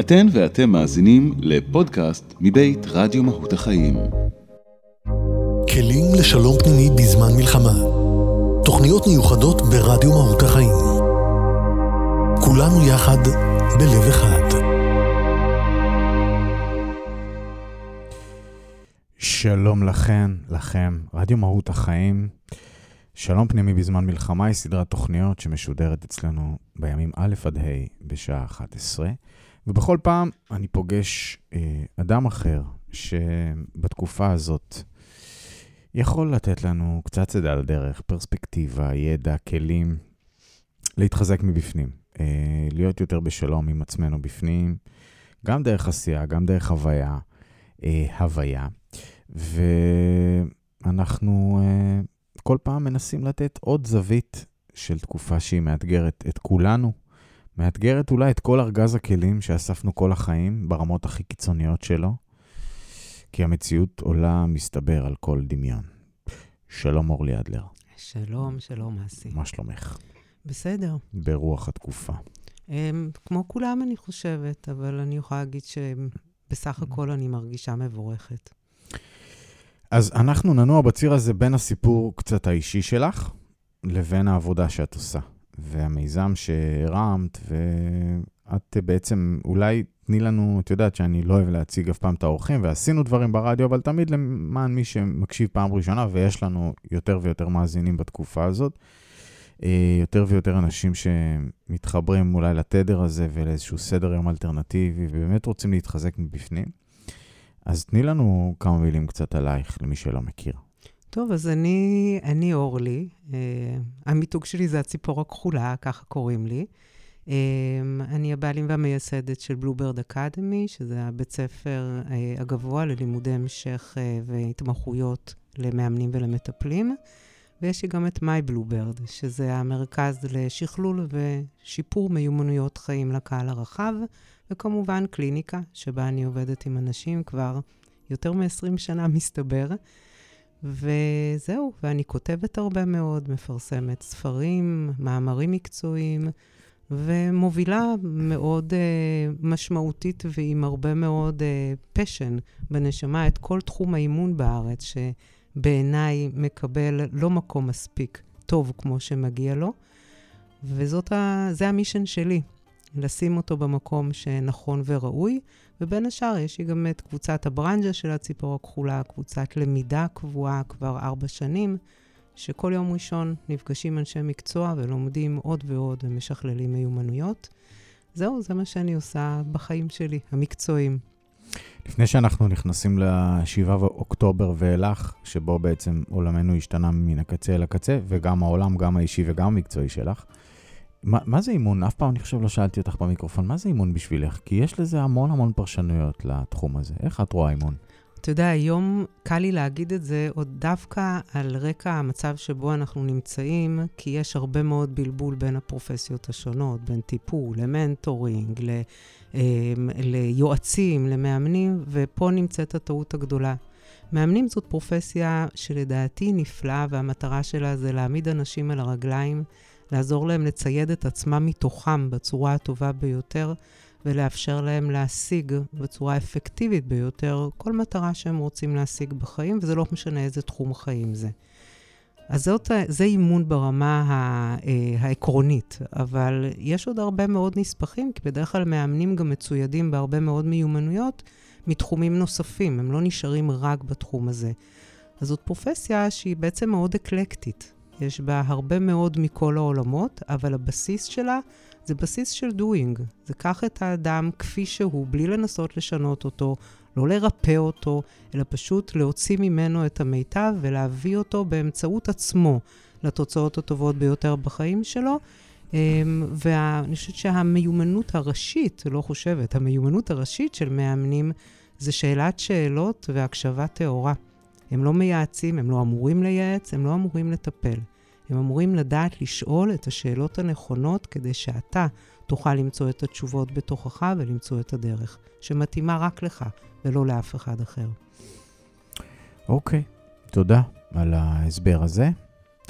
אתן ואתם מאזינים לפודקאסט מבית רדיו מהות החיים. כלים לשלום פנימי בזמן מלחמה. תוכניות מיוחדות ברדיו מהות החיים. כולנו יחד בלב אחד. שלום לכן, לכם, רדיו מהות החיים. שלום פנימי בזמן מלחמה היא סדרת תוכניות שמשודרת אצלנו בימים א' עד ה' בשעה 11, ובכל פעם אני פוגש אה, אדם אחר שבתקופה הזאת יכול לתת לנו קצת צדה לדרך, פרספקטיבה, ידע, כלים, להתחזק מבפנים, אה, להיות יותר בשלום עם עצמנו בפנים, גם דרך עשייה, גם דרך הוויה, אה, הוויה. ואנחנו אה, כל פעם מנסים לתת עוד זווית של תקופה שהיא מאתגרת את כולנו, מאתגרת אולי את כל ארגז הכלים שאספנו כל החיים ברמות הכי קיצוניות שלו, כי המציאות עולה, מסתבר, על כל דמיון. שלום אורלי אדלר. שלום, שלום, אסי. מה שלומך? בסדר. ברוח התקופה. אמ, כמו כולם, אני חושבת, אבל אני יכולה להגיד שבסך הכל אני מרגישה מבורכת. אז אנחנו ננוע בציר הזה בין הסיפור קצת האישי שלך לבין העבודה שאת עושה. והמיזם שהרמת, ואת בעצם, אולי תני לנו, את יודעת שאני לא אוהב להציג אף פעם את האורחים, ועשינו דברים ברדיו, אבל תמיד למען מי שמקשיב פעם ראשונה, ויש לנו יותר ויותר מאזינים בתקופה הזאת, אה, יותר ויותר אנשים שמתחברים אולי לתדר הזה ולאיזשהו סדר יום אלטרנטיבי, ובאמת רוצים להתחזק מבפנים. אז תני לנו כמה מילים קצת עלייך, למי שלא מכיר. טוב, אז אני, אני אורלי. אה, המיתוג שלי זה הציפור הכחולה, ככה קוראים לי. אה, אני הבעלים והמייסדת של Bluebird Academy, שזה הבית ספר אה, הגבוה ללימודי המשך אה, והתמחויות למאמנים ולמטפלים. ויש לי גם את My Bluebird, שזה המרכז לשכלול ושיפור מיומנויות חיים לקהל הרחב, וכמובן קליניקה, שבה אני עובדת עם אנשים כבר יותר מ-20 שנה, מסתבר. וזהו, ואני כותבת הרבה מאוד, מפרסמת ספרים, מאמרים מקצועיים, ומובילה מאוד uh, משמעותית ועם הרבה מאוד uh, passion בנשמה את כל תחום האימון בארץ, שבעיניי מקבל לא מקום מספיק טוב כמו שמגיע לו, וזה המישן שלי, לשים אותו במקום שנכון וראוי. ובין השאר יש לי גם את קבוצת הברנז'ה של הציפור הכחולה, קבוצת למידה קבועה כבר ארבע שנים, שכל יום ראשון נפגשים אנשי מקצוע ולומדים עוד ועוד ומשכללים מיומנויות. זהו, זה מה שאני עושה בחיים שלי, המקצועיים. לפני שאנחנו נכנסים ל-7 באוקטובר ואילך, שבו בעצם עולמנו השתנה מן הקצה אל הקצה, וגם העולם, גם האישי וגם המקצועי שלך, מה, מה זה אימון? אף פעם אני חושב לא שאלתי אותך במיקרופון, מה זה אימון בשבילך? כי יש לזה המון המון פרשנויות לתחום הזה. איך את רואה אימון? אתה יודע, היום קל לי להגיד את זה עוד דווקא על רקע המצב שבו אנחנו נמצאים, כי יש הרבה מאוד בלבול בין הפרופסיות השונות, בין טיפול למנטורינג, ל, אה, ליועצים, למאמנים, ופה נמצאת הטעות הגדולה. מאמנים זאת פרופסיה שלדעתי נפלאה, והמטרה שלה זה להעמיד אנשים על הרגליים. לעזור להם לצייד את עצמם מתוכם בצורה הטובה ביותר, ולאפשר להם להשיג בצורה אפקטיבית ביותר כל מטרה שהם רוצים להשיג בחיים, וזה לא משנה איזה תחום חיים זה. אז זאת, זה אימון ברמה אה, העקרונית, אבל יש עוד הרבה מאוד נספחים, כי בדרך כלל מאמנים גם מצוידים בהרבה מאוד מיומנויות מתחומים נוספים, הם לא נשארים רק בתחום הזה. אז זאת פרופסיה שהיא בעצם מאוד אקלקטית. יש בה הרבה מאוד מכל העולמות, אבל הבסיס שלה זה בסיס של doing. זה קח את האדם כפי שהוא, בלי לנסות לשנות אותו, לא לרפא אותו, אלא פשוט להוציא ממנו את המיטב ולהביא אותו באמצעות עצמו לתוצאות הטובות ביותר בחיים שלו. אמ, ואני חושבת שהמיומנות הראשית, לא חושבת, המיומנות הראשית של מאמנים זה שאלת שאלות והקשבה טהורה. הם לא מייעצים, הם לא אמורים לייעץ, הם לא אמורים לטפל. הם אמורים לדעת לשאול את השאלות הנכונות כדי שאתה תוכל למצוא את התשובות בתוכך ולמצוא את הדרך שמתאימה רק לך ולא לאף אחד אחר. אוקיי, okay, תודה על ההסבר הזה.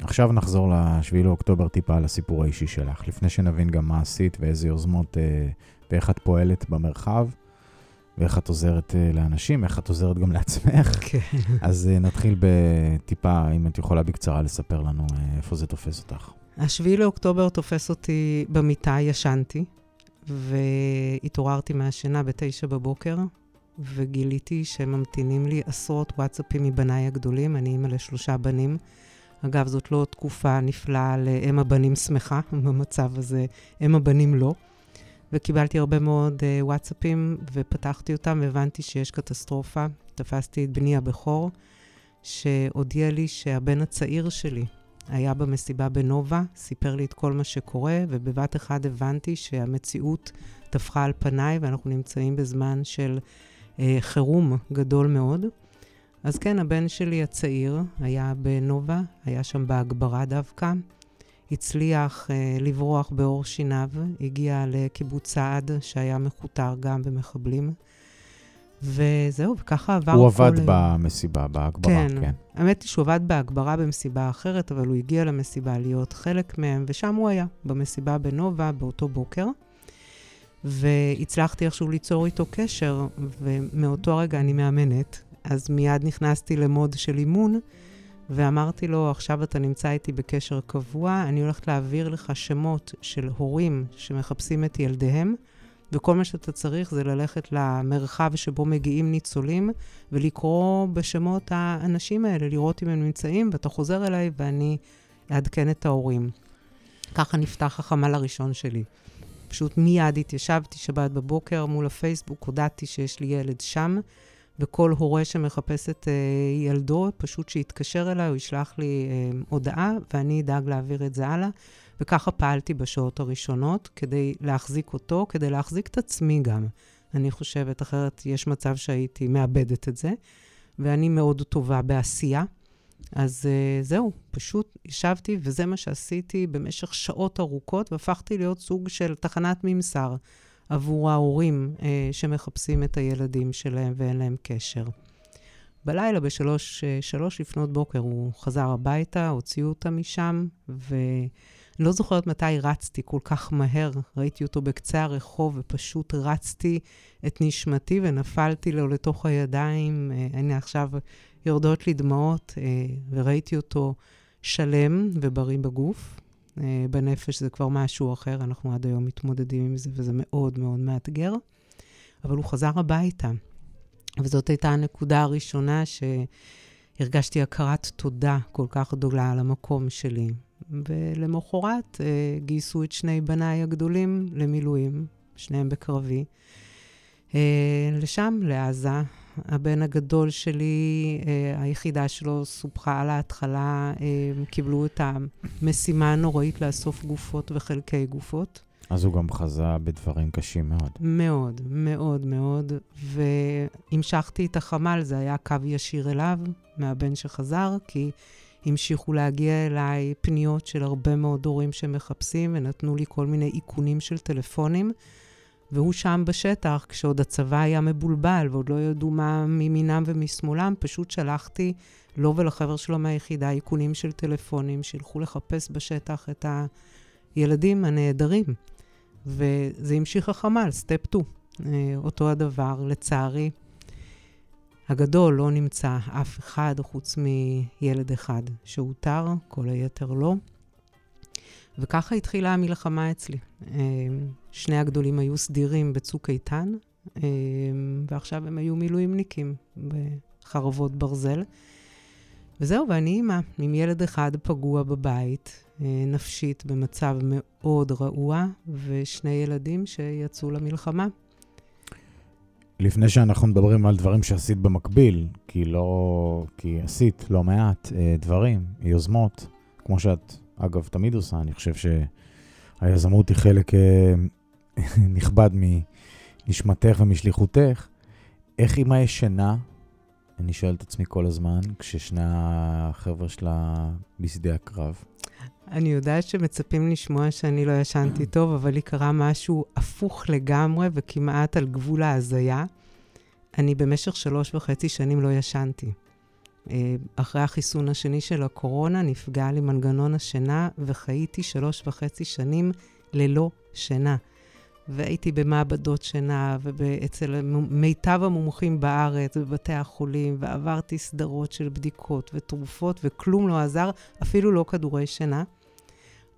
עכשיו נחזור ל-7 לאוקטובר טיפה על הסיפור האישי שלך, לפני שנבין גם מה עשית ואיזה יוזמות אה, ואיך את פועלת במרחב, ואיך את עוזרת אה, לאנשים, איך את עוזרת גם לעצמך. כן. אז אה, נתחיל בטיפה, אם את יכולה בקצרה לספר לנו אה, איפה זה תופס אותך. השביעי לאוקטובר תופס אותי במיטה, ישנתי, והתעוררתי מהשינה בתשע בבוקר, וגיליתי שממתינים לי עשרות וואטסאפים מבניי הגדולים, אני אימא לשלושה בנים. אגב, זאת לא תקופה נפלאה לאם הבנים שמחה, במצב הזה אם הבנים לא. וקיבלתי הרבה מאוד uh, וואטסאפים, ופתחתי אותם, והבנתי שיש קטסטרופה. תפסתי את בני הבכור, שהודיע לי שהבן הצעיר שלי היה במסיבה בנובה, סיפר לי את כל מה שקורה, ובבת אחד הבנתי שהמציאות טפחה על פניי, ואנחנו נמצאים בזמן של uh, חירום גדול מאוד. אז כן, הבן שלי הצעיר היה בנובה, היה שם בהגברה דווקא. הצליח uh, לברוח בעור שיניו, הגיע לקיבוץ סעד, שהיה מכותר גם במחבלים. וזהו, וככה עבר הוא עבד במסיבה, בהגברה, כן. כן. האמת היא שהוא עבד בהגברה במסיבה אחרת, אבל הוא הגיע למסיבה להיות חלק מהם, ושם הוא היה, במסיבה בנובה, באותו בוקר. והצלחתי איכשהו ליצור איתו קשר, ומאותו הרגע אני מאמנת, אז מיד נכנסתי למוד של אימון, ואמרתי לו, עכשיו אתה נמצא איתי בקשר קבוע, אני הולכת להעביר לך שמות של הורים שמחפשים את ילדיהם, וכל מה שאתה צריך זה ללכת למרחב שבו מגיעים ניצולים, ולקרוא בשמות האנשים האלה, לראות אם הם נמצאים, ואתה חוזר אליי ואני אעדכן את ההורים. ככה נפתח החמ"ל הראשון שלי. פשוט מיד התיישבתי שבת בבוקר מול הפייסבוק, הודעתי שיש לי ילד שם, וכל הורה שמחפש את uh, ילדו, פשוט שיתקשר אליי, הוא ישלח לי uh, הודעה, ואני אדאג להעביר את זה הלאה. וככה פעלתי בשעות הראשונות, כדי להחזיק אותו, כדי להחזיק את עצמי גם. אני חושבת, אחרת יש מצב שהייתי מאבדת את זה. ואני מאוד טובה בעשייה. אז uh, זהו, פשוט ישבתי, וזה מה שעשיתי במשך שעות ארוכות, והפכתי להיות סוג של תחנת ממסר. עבור ההורים אה, שמחפשים את הילדים שלהם ואין להם קשר. בלילה, בשלוש שלוש לפנות בוקר, הוא חזר הביתה, הוציאו אותה משם, ואני לא זוכרת מתי רצתי כל כך מהר. ראיתי אותו בקצה הרחוב ופשוט רצתי את נשמתי ונפלתי לו לתוך הידיים. אה, הנה עכשיו יורדות לי דמעות, אה, וראיתי אותו שלם ובריא בגוף. אה, בנפש זה כבר משהו אחר, אנחנו עד היום מתמודדים עם זה, וזה מאוד מאוד מאתגר. אבל הוא חזר הביתה, וזאת הייתה הנקודה הראשונה שהרגשתי הכרת תודה כל כך גדולה על המקום שלי. ולמחרת אה, גייסו את שני בניי הגדולים למילואים, שניהם בקרבי. אה, לשם, לעזה. הבן הגדול שלי, אה, היחידה שלו סופחה על ההתחלה, אה, קיבלו את המשימה הנוראית לאסוף גופות וחלקי גופות. אז הוא גם חזה בדברים קשים מאוד. מאוד, מאוד מאוד. והמשכתי את החמ"ל, זה היה קו ישיר אליו, מהבן שחזר, כי המשיכו להגיע אליי פניות של הרבה מאוד הורים שמחפשים, ונתנו לי כל מיני איכונים של טלפונים. והוא שם בשטח, כשעוד הצבא היה מבולבל ועוד לא ידעו מה מימינם ומשמאלם, פשוט שלחתי לו ולחבר שלו מהיחידה איכונים של טלפונים, שילכו לחפש בשטח את הילדים הנעדרים. וזה המשיך החמ"ל, סטפ 2. אותו הדבר, לצערי. הגדול לא נמצא אף אחד חוץ מילד אחד שאותר, כל היתר לא. וככה התחילה המלחמה אצלי. אה, שני הגדולים היו סדירים בצוק איתן, אה, ועכשיו הם היו מילואימניקים בחרבות ברזל. וזהו, ואני אימא, עם ילד אחד פגוע בבית, אה, נפשית במצב מאוד רעוע, ושני ילדים שיצאו למלחמה. לפני שאנחנו מדברים על דברים שעשית במקביל, כי לא... כי עשית לא מעט דברים, יוזמות, כמו שאת אגב, תמיד עושה, אני חושב שהיזמות היא חלק אה, נכבד מנשמתך ומשליחותך. איך אימא ישנה, אני שואל את עצמי כל הזמן, כששני החבר'ה שלה בשדה הקרב? אני יודעת שמצפים לשמוע שאני לא ישנתי טוב, אבל לי קרה משהו הפוך לגמרי וכמעט על גבול ההזיה. אני במשך שלוש וחצי שנים לא ישנתי. אה, אחרי החיסון השני של הקורונה, נפגע לי מנגנון השינה, וחייתי שלוש וחצי שנים ללא שינה. והייתי במעבדות שינה ואצל מיטב המומחים בארץ, בבתי החולים, ועברתי סדרות של בדיקות ותרופות, וכלום לא עזר, אפילו לא כדורי שינה.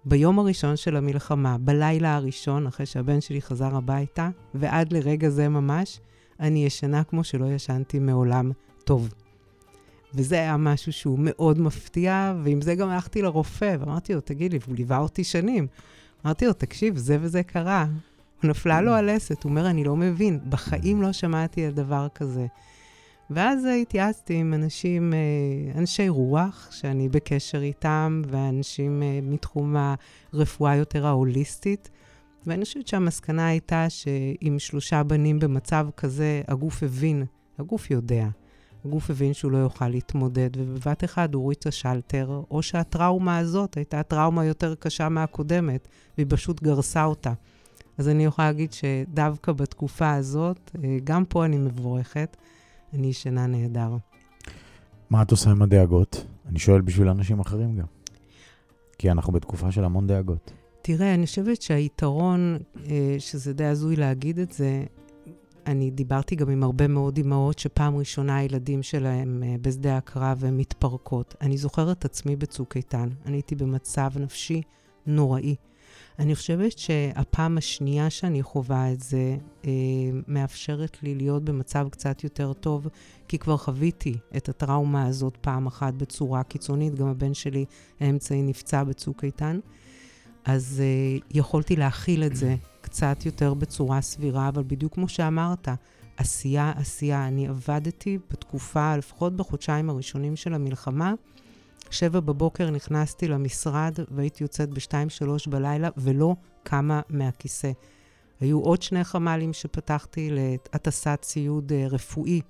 ביום הראשון של המלחמה, בלילה הראשון, אחרי שהבן שלי חזר הביתה, ועד לרגע זה ממש, אני ישנה כמו שלא ישנתי מעולם טוב. וזה היה משהו שהוא מאוד מפתיע, ועם זה גם הלכתי לרופא, ואמרתי לו, תגיד לי, והוא ליווה אותי שנים. אמרתי לו, תקשיב, זה וזה קרה. נפלה לו הלסת, הוא אומר, אני לא מבין, בחיים לא שמעתי על דבר כזה. ואז התייעצתי עם אנשים, אה, אנשי רוח, שאני בקשר איתם, ואנשים אה, מתחום הרפואה יותר ההוליסטית. ואני חושבת שהמסקנה הייתה שעם שלושה בנים במצב כזה, הגוף הבין, הגוף יודע. הגוף הבין שהוא לא יוכל להתמודד, ובבת אחד הוא הוריד את השלטר, או שהטראומה הזאת הייתה טראומה יותר קשה מהקודמת, והיא פשוט גרסה אותה. אז אני יכולה להגיד שדווקא בתקופה הזאת, אה, גם פה אני מבורכת, אני ישנה נהדר. מה את עושה עם הדאגות? אני שואל בשביל אנשים אחרים גם. כי אנחנו בתקופה של המון דאגות. תראה, אני חושבת שהיתרון, אה, שזה די הזוי להגיד את זה, אני דיברתי גם עם הרבה מאוד אימהות שפעם ראשונה הילדים שלהם אה, בשדה הקרב והן מתפרקות. אני זוכרת את עצמי בצוק איתן. אני הייתי במצב נפשי נוראי. אני חושבת שהפעם השנייה שאני חווה את זה, אה, מאפשרת לי להיות במצב קצת יותר טוב, כי כבר חוויתי את הטראומה הזאת פעם אחת בצורה קיצונית. גם הבן שלי האמצעי נפצע בצוק איתן. אז אה, יכולתי להכיל את זה קצת יותר בצורה סבירה, אבל בדיוק כמו שאמרת, עשייה, עשייה. אני עבדתי בתקופה, לפחות בחודשיים הראשונים של המלחמה, שבע בבוקר נכנסתי למשרד והייתי יוצאת בשתיים, שלוש בלילה ולא קמה מהכיסא. היו עוד שני חמ"לים שפתחתי להטסת ציוד אה, רפואי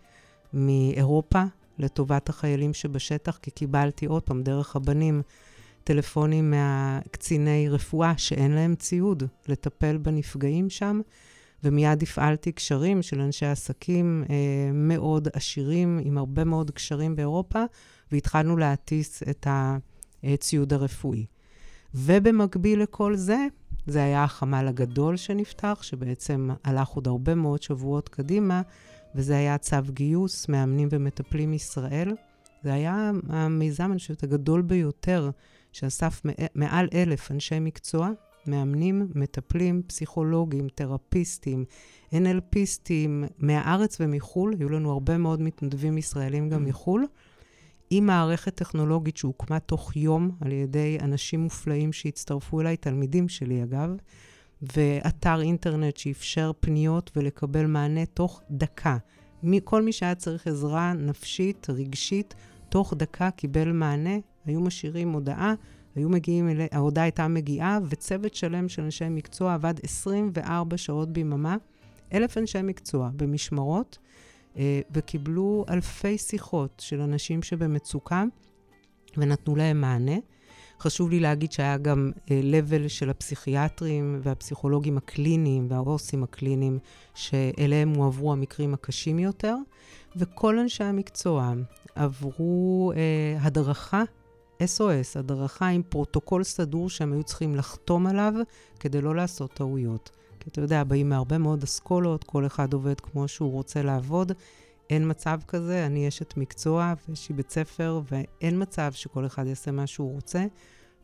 מאירופה לטובת החיילים שבשטח, כי קיבלתי עוד פעם דרך הבנים טלפונים מהקציני רפואה שאין להם ציוד לטפל בנפגעים שם, ומיד הפעלתי קשרים של אנשי עסקים אה, מאוד עשירים, עם הרבה מאוד קשרים באירופה, והתחלנו להטיס את הציוד הרפואי. ובמקביל לכל זה, זה היה החמ"ל הגדול שנפתח, שבעצם הלך עוד הרבה מאוד שבועות קדימה, וזה היה צו גיוס, מאמנים ומטפלים ישראל. זה היה המיזם, אני חושבת, הגדול ביותר שאסף מעל אלף אנשי מקצוע, מאמנים, מטפלים, פסיכולוגים, תרפיסטים, NLPיסטים, מהארץ ומחו"ל, היו לנו הרבה מאוד מתנדבים ישראלים גם מחו"ל, עם מערכת טכנולוגית שהוקמה תוך יום על ידי אנשים מופלאים שהצטרפו אליי, תלמידים שלי אגב, ואתר אינטרנט שאפשר פניות ולקבל מענה תוך דקה. כל מי שהיה צריך עזרה נפשית, רגשית, תוך דקה קיבל מענה, היו משאירים הודעה, היו מגיעים, אלי, ההודעה הייתה מגיעה, וצוות שלם של אנשי מקצוע עבד 24 שעות ביממה, אלף אנשי מקצוע במשמרות, אה, וקיבלו אלפי שיחות של אנשים שבמצוקה, ונתנו להם מענה. חשוב לי להגיד שהיה גם level אה, של הפסיכיאטרים והפסיכולוגים הקליניים והעו"סים הקליניים, שאליהם הועברו המקרים הקשים יותר, וכל אנשי המקצוע עברו אה, הדרכה, SOS, הדרכה עם פרוטוקול סדור שהם היו צריכים לחתום עליו כדי לא לעשות טעויות. כי אתה יודע, באים מהרבה מאוד אסכולות, כל אחד עובד כמו שהוא רוצה לעבוד. אין מצב כזה, אני אשת מקצוע ויש לי בית ספר, ואין מצב שכל אחד יעשה מה שהוא רוצה.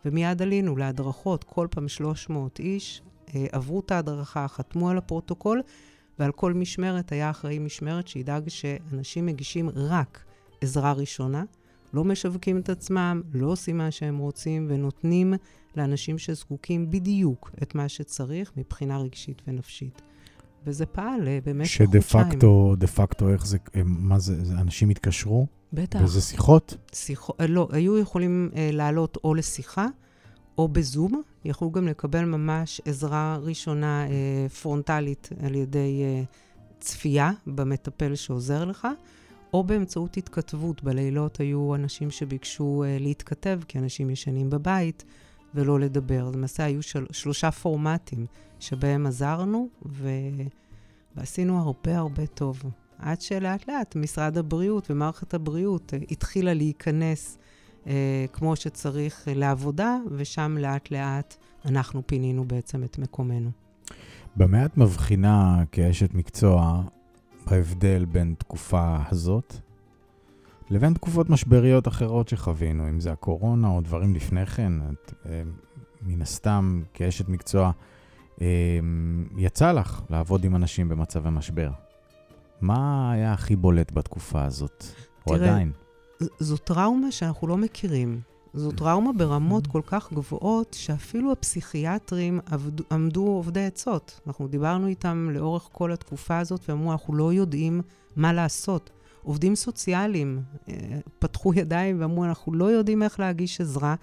ומיד עלינו להדרכות, כל פעם 300 איש אה, עברו את ההדרכה, חתמו על הפרוטוקול, ועל כל משמרת היה אחראי משמרת שידאג שאנשים מגישים רק עזרה ראשונה, לא משווקים את עצמם, לא עושים מה שהם רוצים, ונותנים לאנשים שזקוקים בדיוק את מה שצריך מבחינה רגשית ונפשית. וזה פעל אה, במשך חודשיים. שדה פקטו, דה פקטו, איך זה, מה זה, זה אנשים התקשרו? בטח. וזה שיחות? שיחות, אה, לא, היו יכולים אה, לעלות או לשיחה או בזום. יכלו גם לקבל ממש עזרה ראשונה אה, פרונטלית על ידי אה, צפייה במטפל שעוזר לך, או באמצעות התכתבות. בלילות היו אנשים שביקשו אה, להתכתב, כי אנשים ישנים בבית, ולא לדבר. למעשה היו של, שלושה פורמטים שבהם עזרנו, ו... ועשינו הרבה הרבה טוב. עד שלאט לאט משרד הבריאות ומערכת הבריאות uh, התחילה להיכנס uh, כמו שצריך uh, לעבודה, ושם לאט לאט אנחנו פינינו בעצם את מקומנו. במה את מבחינה כאשת מקצוע בהבדל בין תקופה הזאת לבין תקופות משבריות אחרות שחווינו, אם זה הקורונה או דברים לפני כן? את, אה, מן הסתם, כאשת מקצוע, אה, יצא לך לעבוד עם אנשים במצבי משבר. מה היה הכי בולט בתקופה הזאת? או תראה, עדיין? זו טראומה שאנחנו לא מכירים. זו טראומה ברמות כל כך גבוהות, שאפילו הפסיכיאטרים עבדו, עמדו עובדי עצות. אנחנו דיברנו איתם לאורך כל התקופה הזאת, ואמרו, אנחנו לא יודעים מה לעשות. עובדים סוציאליים אה, פתחו ידיים ואמרו, אנחנו לא יודעים איך להגיש עזרה.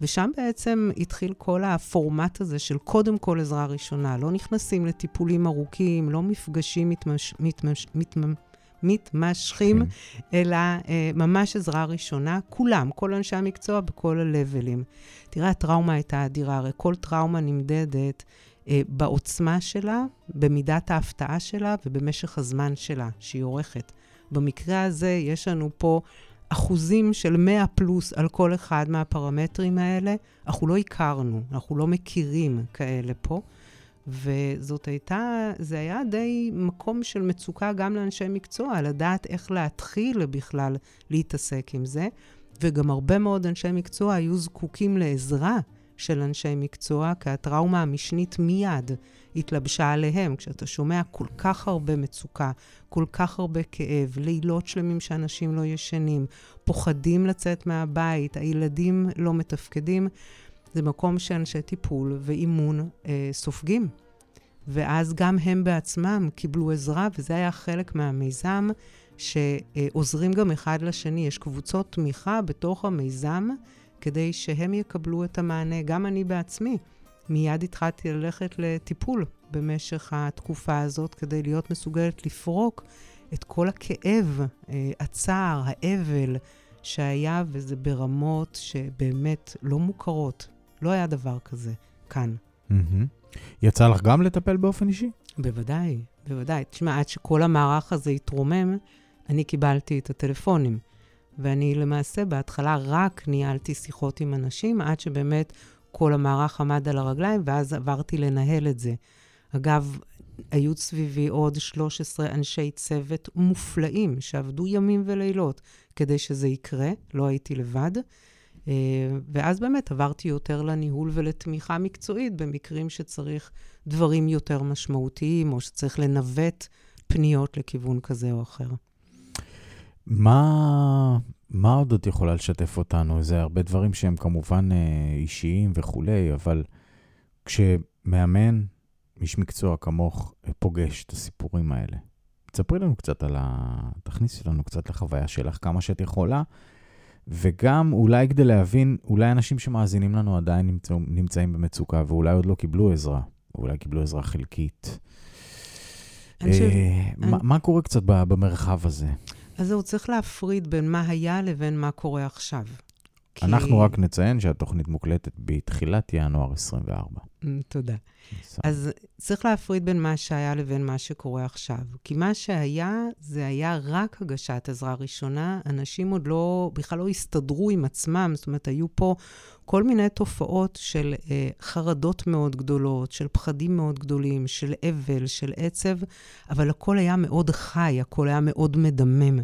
ושם בעצם התחיל כל הפורמט הזה של קודם כל עזרה ראשונה. לא נכנסים לטיפולים ארוכים, לא מפגשים מתמש, מתמש, מתמש, מתמשכים, כן. אלא אה, ממש עזרה ראשונה. כולם, כל אנשי המקצוע בכל הלבלים. תראה, הטראומה הייתה אדירה, הרי כל טראומה נמדדת אה, בעוצמה שלה, במידת ההפתעה שלה ובמשך הזמן שלה, שהיא עורכת. במקרה הזה יש לנו פה אחוזים של 100 פלוס על כל אחד מהפרמטרים האלה. אנחנו לא הכרנו, אנחנו לא מכירים כאלה פה. וזאת הייתה, זה היה די מקום של מצוקה גם לאנשי מקצוע, לדעת איך להתחיל בכלל להתעסק עם זה. וגם הרבה מאוד אנשי מקצוע היו זקוקים לעזרה של אנשי מקצוע, כי הטראומה המשנית מיד התלבשה עליהם. כשאתה שומע כל כך הרבה מצוקה, כל כך הרבה כאב, לילות שלמים שאנשים לא ישנים, פוחדים לצאת מהבית, הילדים לא מתפקדים, זה מקום שאנשי טיפול ואימון אה, סופגים. ואז גם הם בעצמם קיבלו עזרה, וזה היה חלק מהמיזם, שעוזרים גם אחד לשני. יש קבוצות תמיכה בתוך המיזם, כדי שהם יקבלו את המענה. גם אני בעצמי, מיד התחלתי ללכת לטיפול במשך התקופה הזאת, כדי להיות מסוגלת לפרוק את כל הכאב, אה, הצער, האבל שהיה, וזה ברמות שבאמת לא מוכרות. לא היה דבר כזה כאן. מהמם. יצא לך גם לטפל באופן אישי? בוודאי, בוודאי. תשמע, עד שכל המערך הזה התרומם, אני קיבלתי את הטלפונים. ואני למעשה בהתחלה רק ניהלתי שיחות עם אנשים, עד שבאמת כל המערך עמד על הרגליים, ואז עברתי לנהל את זה. אגב, היו סביבי עוד 13 אנשי צוות מופלאים, שעבדו ימים ולילות כדי שזה יקרה, לא הייתי לבד. אה, ואז באמת עברתי יותר לניהול ולתמיכה מקצועית במקרים שצריך דברים יותר משמעותיים, או שצריך לנווט פניות לכיוון כזה או אחר. מה, מה עוד את יכולה לשתף אותנו? זה הרבה דברים שהם כמובן אה, אישיים וכולי, אבל כשמאמן, איש מקצוע כמוך, פוגש את הסיפורים האלה, תספרי לנו קצת על ה... תכניסי לנו קצת לחוויה שלך, כמה שאת יכולה, וגם אולי כדי להבין, אולי אנשים שמאזינים לנו עדיין נמצא, נמצאים במצוקה, ואולי עוד לא קיבלו עזרה, אולי קיבלו עזרה חלקית. אני אה, מה- מה קורה קצת במרחב הזה? אז זהו, צריך להפריד בין מה היה לבין מה קורה עכשיו. כי- אנחנו רק נציין שהתוכנית מוקלטת בתחילת ינואר 24. אמ, תודה. אז צריך להפריד בין מה שהיה לבין מה שקורה עכשיו. כי מה שהיה, זה היה רק הגשת עזרה ראשונה. אנשים עוד לא, בכלל לא הסתדרו עם עצמם. זאת אומרת, היו פה כל מיני תופעות של אה, חרדות מאוד גדולות, של פחדים מאוד גדולים, של אבל, של עצב, אבל הכל היה מאוד חי, הכל היה מאוד מדמם.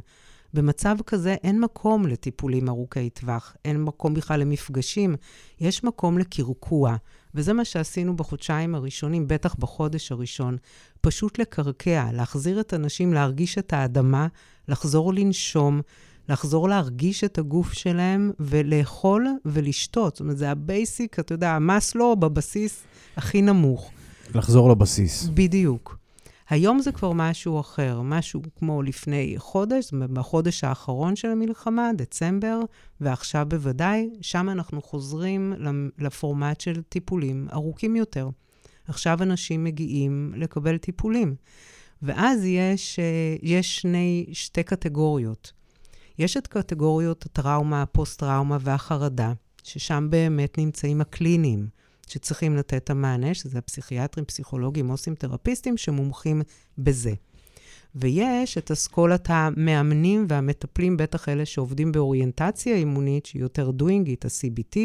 במצב כזה אין מקום לטיפולים ארוכי טווח, אין מקום בכלל למפגשים, יש מקום לקרקוע. וזה מה שעשינו בחודשיים הראשונים, בטח בחודש הראשון. פשוט לקרקע, להחזיר את האנשים להרגיש את האדמה, לחזור לנשום, לחזור להרגיש את הגוף שלהם ולאכול ולשתות. זאת אומרת, זה ה basic, אתה יודע, המאסלו בבסיס הכי נמוך. לחזור לבסיס. בדיוק. היום זה כבר משהו אחר, משהו כמו לפני חודש, בחודש האחרון של המלחמה, דצמבר, ועכשיו בוודאי, שם אנחנו חוזרים לפורמט של טיפולים ארוכים יותר. עכשיו אנשים מגיעים לקבל טיפולים. ואז יש, אה, יש שני, שתי קטגוריות. יש את קטגוריות הטראומה, הפוסט-טראומה והחרדה, ששם באמת נמצאים הקליניים. שצריכים לתת את המענה, שזה הפסיכיאטרים, פסיכולוגים, עו"סים, תרפיסטים, שמומחים בזה. ויש את אסכולת המאמנים והמטפלים, בטח אלה שעובדים באוריינטציה אימונית, שהיא יותר דוינגית, ה-CBT,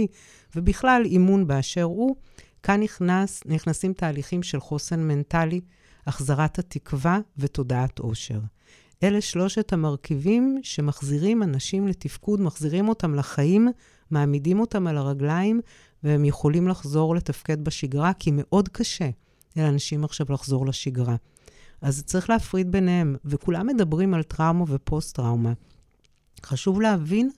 ובכלל אימון באשר הוא, כאן נכנס, נכנסים תהליכים של חוסן מנטלי, החזרת התקווה ותודעת עושר. אלה שלושת המרכיבים שמחזירים אנשים לתפקוד, מחזירים אותם לחיים, מעמידים אותם על הרגליים, והם יכולים לחזור לתפקד בשגרה, כי מאוד קשה לאנשים עכשיו לחזור לשגרה. אז צריך להפריד ביניהם, וכולם מדברים על טראומה ופוסט-טראומה. חשוב להבין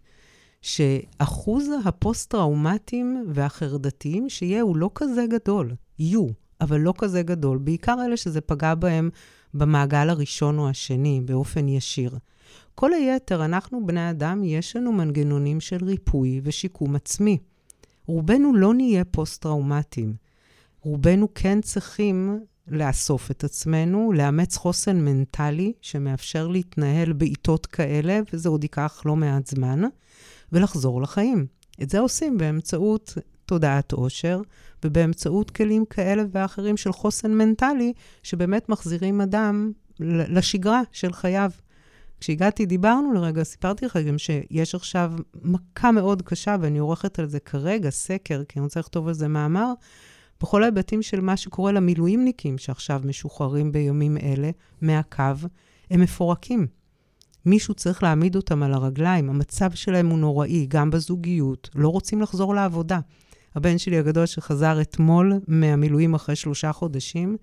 שאחוז הפוסט-טראומטיים והחרדתיים שיהיה הוא לא כזה גדול. יהיו, אבל לא כזה גדול. בעיקר אלה שזה פגע בהם במעגל הראשון או השני, באופן ישיר. כל היתר, אנחנו בני אדם, יש לנו מנגנונים של ריפוי ושיקום עצמי. רובנו לא נהיה פוסט-טראומטיים. רובנו כן צריכים לאסוף את עצמנו, לאמץ חוסן מנטלי שמאפשר להתנהל בעיתות כאלה, וזה עוד ייקח לא מעט זמן, ולחזור לחיים. את זה עושים באמצעות תודעת עושר, ובאמצעות כלים כאלה ואחרים של חוסן מנטלי, שבאמת מחזירים אדם לשגרה של חייו. כשהגעתי, דיברנו לרגע, סיפרתי לך גם שיש עכשיו מכה מאוד קשה, ואני עורכת על זה כרגע סקר, כי אני רוצה לכתוב על זה מאמר, בכל ההיבטים של מה שקורה למילואימניקים שעכשיו משוחררים בימים אלה מהקו, הם מפורקים. מישהו צריך להעמיד אותם על הרגליים, המצב שלהם הוא נוראי, גם בזוגיות, לא רוצים לחזור לעבודה. הבן שלי הגדול שחזר אתמול מהמילואים אחרי שלושה חודשים,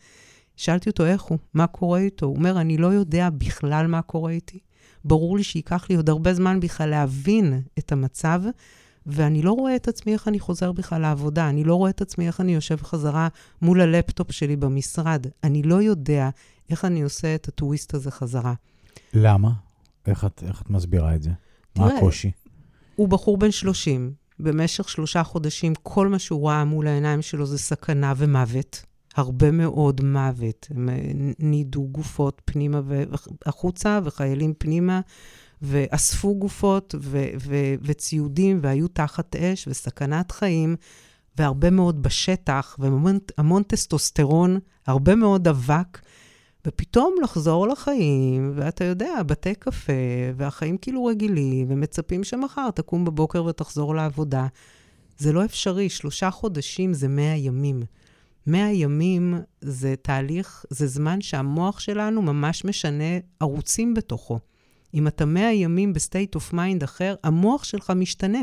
שאלתי אותו איך הוא, מה קורה איתו. הוא אומר, אני לא יודע בכלל מה קורה איתי. ברור לי שייקח לי עוד הרבה זמן בכלל להבין את המצב, ואני לא רואה את עצמי איך אני חוזר בכלל לעבודה. אני לא רואה את עצמי איך אני יושב חזרה מול הלפטופ שלי במשרד. אני לא יודע איך אני עושה את הטוויסט הזה חזרה. למה? איך את, איך את מסבירה את זה? תראה, מה הקושי? הוא בחור בן 30. במשך שלושה חודשים, כל מה שהוא ראה מול העיניים שלו זה סכנה ומוות. הרבה מאוד מוות. הם אה, נידו גופות פנימה והחוצה, וחיילים פנימה, ואספו גופות ו- ו- וציודים, והיו תחת אש וסכנת חיים, והרבה מאוד בשטח, והמון טסטוסטרון, הרבה מאוד אבק. ופתאום לחזור לחיים, ואתה יודע, בתי קפה, והחיים כאילו רגילים, ומצפים שמחר תקום בבוקר ותחזור לעבודה. זה לא אפשרי, שלושה חודשים זה מאה ימים. מאה ימים זה תהליך, זה זמן שהמוח שלנו ממש משנה ערוצים בתוכו. אם אתה מאה ימים ב state of mind אחר, המוח שלך משתנה.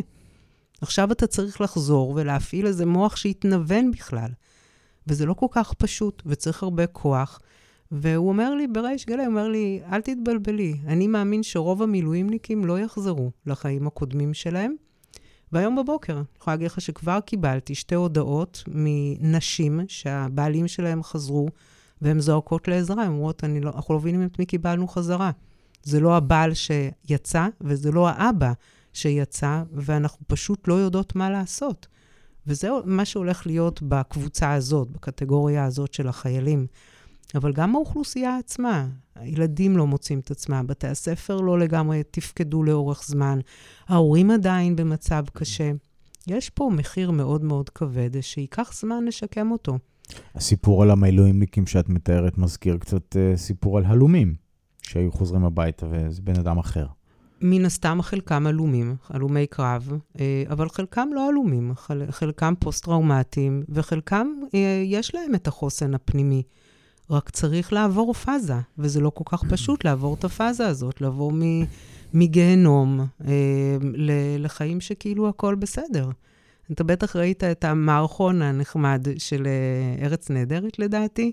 עכשיו אתה צריך לחזור ולהפעיל איזה מוח שיתנוון בכלל. וזה לא כל כך פשוט, וצריך הרבה כוח. והוא אומר לי בריש גלי, הוא אומר לי, אל תתבלבלי, אני מאמין שרוב המילואימניקים לא יחזרו לחיים הקודמים שלהם. והיום בבוקר, אני יכולה להגיד לך שכבר קיבלתי שתי הודעות מנשים שהבעלים שלהם חזרו, והן זועקות לעזרה, הן אומרות, לא, אנחנו לא מבינים את מי קיבלנו חזרה. זה לא הבעל שיצא, וזה לא האבא שיצא, ואנחנו פשוט לא יודעות מה לעשות. וזה מה שהולך להיות בקבוצה הזאת, בקטגוריה הזאת של החיילים. אבל גם האוכלוסייה עצמה, הילדים לא מוצאים את עצמם, בתי הספר לא לגמרי תפקדו לאורך זמן, ההורים עדיין במצב קשה. יש פה מחיר מאוד מאוד כבד, שייקח זמן לשקם אותו. הסיפור על המילואימניקים שאת מתארת מזכיר קצת uh, סיפור על הלומים, שהיו חוזרים הביתה וזה בן אדם אחר. מן הסתם חלקם עלומים, עלומי קרב, אה, אבל חלקם לא עלומים, חלקם פוסט-טראומטיים, וחלקם אה, יש להם את החוסן הפנימי. רק צריך לעבור פאזה, וזה לא כל כך פשוט לעבור את הפאזה הזאת, לעבור מגיהנום אה, לחיים שכאילו הכל בסדר. אתה בטח ראית את המערכון הנחמד של אה, ארץ נהדרת, לדעתי.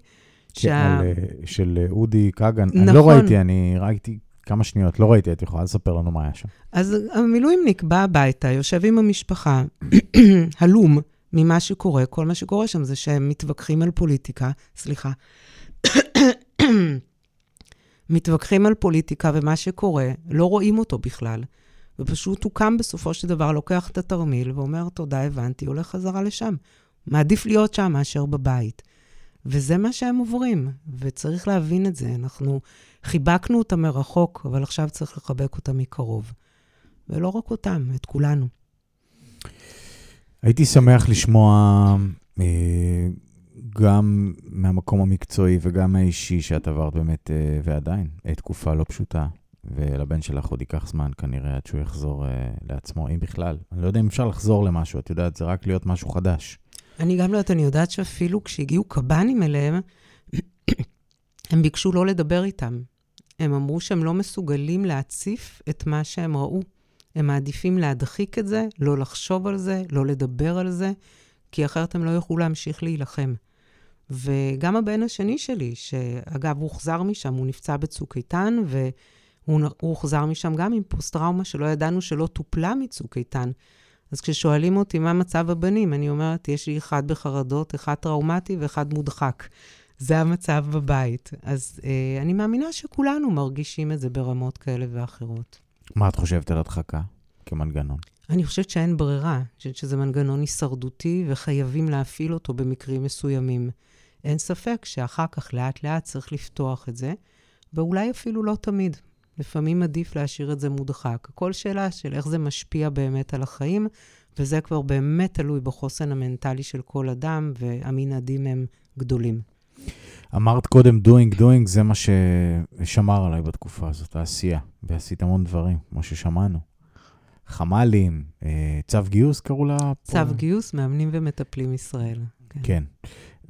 כן, שה... על, אה, של אה, אודי כגן. נכון. אני לא ראיתי, אני ראיתי כמה שניות, לא ראיתי, את יכולה לספר לנו מה היה שם. אז המילואימניק בא הביתה, יושב עם המשפחה, הלום ממה שקורה, כל מה שקורה שם זה שהם מתווכחים על פוליטיקה, סליחה, מתווכחים על פוליטיקה ומה שקורה, לא רואים אותו בכלל. ופשוט הוא קם בסופו של דבר, לוקח את התרמיל ואומר, תודה, הבנתי, הולך חזרה לשם. מעדיף להיות שם מאשר בבית. וזה מה שהם עוברים, וצריך להבין את זה. אנחנו חיבקנו אותם מרחוק, אבל עכשיו צריך לחבק אותם מקרוב. ולא רק אותם, את כולנו. הייתי שמח לשמוע אה, גם מהמקום המקצועי וגם האישי שאת עברת באמת, אה, ועדיין, תקופה לא פשוטה. ולבן שלך עוד ייקח זמן כנראה עד שהוא יחזור uh, לעצמו, אם בכלל. אני לא יודע אם אפשר לחזור למשהו, את יודעת, זה רק להיות משהו חדש. אני גם לא יודעת, אני יודעת שאפילו כשהגיעו קב"נים אליהם, הם ביקשו לא לדבר איתם. הם אמרו שהם לא מסוגלים להציף את מה שהם ראו. הם מעדיפים להדחיק את זה, לא לחשוב על זה, לא לדבר על זה, כי אחרת הם לא יוכלו להמשיך להילחם. וגם הבן השני שלי, שאגב, הוא הוחזר משם, הוא נפצע בצוק איתן, והוא הוחזר משם גם עם פוסט-טראומה שלא ידענו שלא טופלה מצוק איתן. אז כששואלים אותי מה מצב הבנים, אני אומרת, יש לי אחד בחרדות, אחד טראומטי ואחד מודחק. זה המצב בבית. אז אה, אני מאמינה שכולנו מרגישים את זה ברמות כאלה ואחרות. מה את חושבת על הדחקה כמנגנון? אני חושבת שאין ברירה. אני חושבת שזה מנגנון הישרדותי וחייבים להפעיל אותו במקרים מסוימים. אין ספק שאחר כך לאט-לאט צריך לפתוח את זה, ואולי אפילו לא תמיד. לפעמים עדיף להשאיר את זה מודחק. הכל שאלה של איך זה משפיע באמת על החיים, וזה כבר באמת תלוי בחוסן המנטלי של כל אדם, והמנעדים הם גדולים. אמרת קודם doing doing, זה מה ששמר עליי בתקופה הזאת, העשייה. ועשית המון דברים, כמו ששמענו. חמ"לים, אה, צו גיוס קראו לה? צו גיוס, מאמנים ומטפלים ישראל. כן. כן.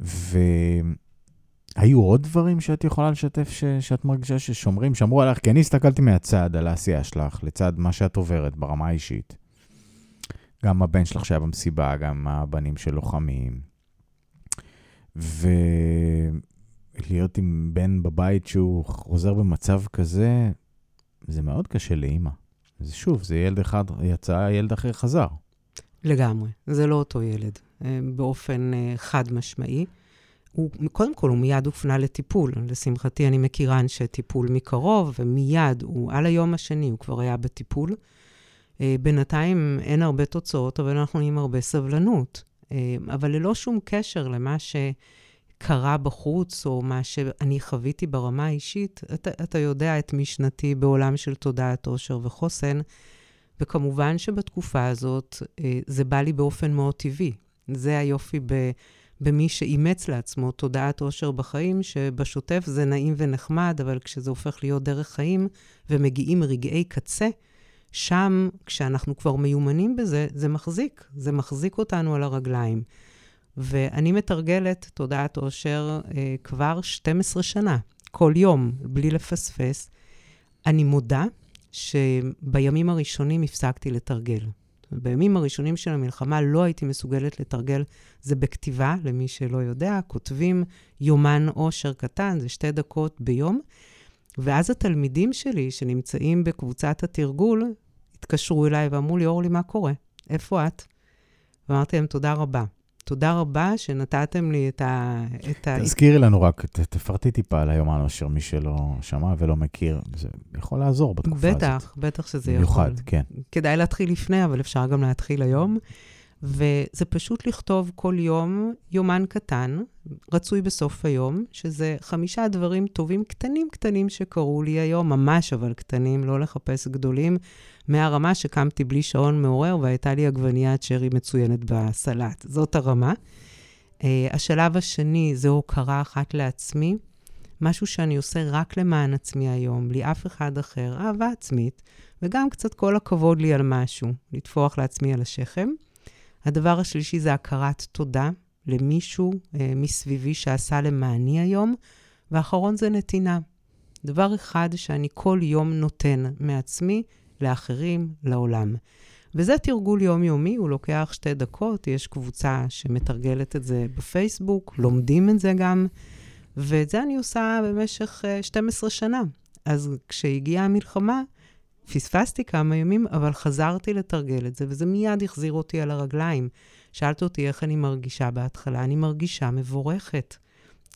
והיו עוד דברים שאת יכולה לשתף ש... שאת מרגישה ששומרים, שמרו עליך? כי אני הסתכלתי מהצד על העשייה שלך, לצד מה שאת עוברת ברמה האישית. גם הבן שלך שהיה במסיבה, גם הבנים של לוחמים. ולהיות עם בן בבית שהוא חוזר במצב כזה, זה מאוד קשה לאימא. זה שוב, זה ילד אחד יצא, ילד אחר חזר. לגמרי, זה לא אותו ילד, באופן אה, חד משמעי. הוא, קודם כל, הוא מיד הופנה לטיפול. לשמחתי, אני מכירה אנשי טיפול מקרוב, ומיד, הוא, על היום השני, הוא כבר היה בטיפול. אה, בינתיים אין הרבה תוצאות, אבל אנחנו עם הרבה סבלנות. אבל ללא שום קשר למה שקרה בחוץ, או מה שאני חוויתי ברמה האישית, אתה, אתה יודע את משנתי בעולם של תודעת עושר וחוסן. וכמובן שבתקופה הזאת אה, זה בא לי באופן מאוד טבעי. זה היופי ב, במי שאימץ לעצמו תודעת עושר בחיים, שבשוטף זה נעים ונחמד, אבל כשזה הופך להיות דרך חיים ומגיעים רגעי קצה, שם, כשאנחנו כבר מיומנים בזה, זה מחזיק. זה מחזיק אותנו על הרגליים. ואני מתרגלת תודעת עושר אה, כבר 12 שנה, כל יום, בלי לפספס. אני מודה שבימים הראשונים הפסקתי לתרגל. בימים הראשונים של המלחמה לא הייתי מסוגלת לתרגל, זה בכתיבה, למי שלא יודע, כותבים יומן עושר קטן, זה שתי דקות ביום. ואז התלמידים שלי, שנמצאים בקבוצת התרגול, התקשרו אליי ואמרו לי, אורלי, מה קורה? איפה את? ואמרתי להם, תודה רבה. תודה רבה שנתתם לי את ה... את ה... תזכירי לנו רק, ת, תפרטי טיפה על היומן אשר מי שלא שמע ולא מכיר. זה יכול לעזור בתקופה בטח, הזאת. בטח, בטח שזה מיוחד, יכול. מיוחד, כן. כדאי להתחיל לפני, אבל אפשר גם להתחיל היום. וזה פשוט לכתוב כל יום יומן קטן, רצוי בסוף היום, שזה חמישה דברים טובים קטנים קטנים שקרו לי היום, ממש אבל קטנים, לא לחפש גדולים, מהרמה שקמתי בלי שעון מעורר והייתה לי עגבניית שרי מצוינת בסלט. זאת הרמה. Uh, השלב השני זה הוקרה אחת לעצמי, משהו שאני עושה רק למען עצמי היום, בלי אף אחד אחר, אהבה עצמית, וגם קצת כל הכבוד לי על משהו, לטפוח לעצמי על השכם. הדבר השלישי זה הכרת תודה למישהו uh, מסביבי שעשה למעני היום, ואחרון זה נתינה. דבר אחד שאני כל יום נותן מעצמי לאחרים, לעולם. וזה תרגול יומיומי, הוא לוקח שתי דקות, יש קבוצה שמתרגלת את זה בפייסבוק, לומדים את זה גם, ואת זה אני עושה במשך 12 אה, שנה. אז כשהגיעה המלחמה, פספסתי כמה ימים, אבל חזרתי לתרגל את זה, וזה מיד החזיר אותי על הרגליים. שאלת אותי איך אני מרגישה בהתחלה, אני מרגישה מבורכת.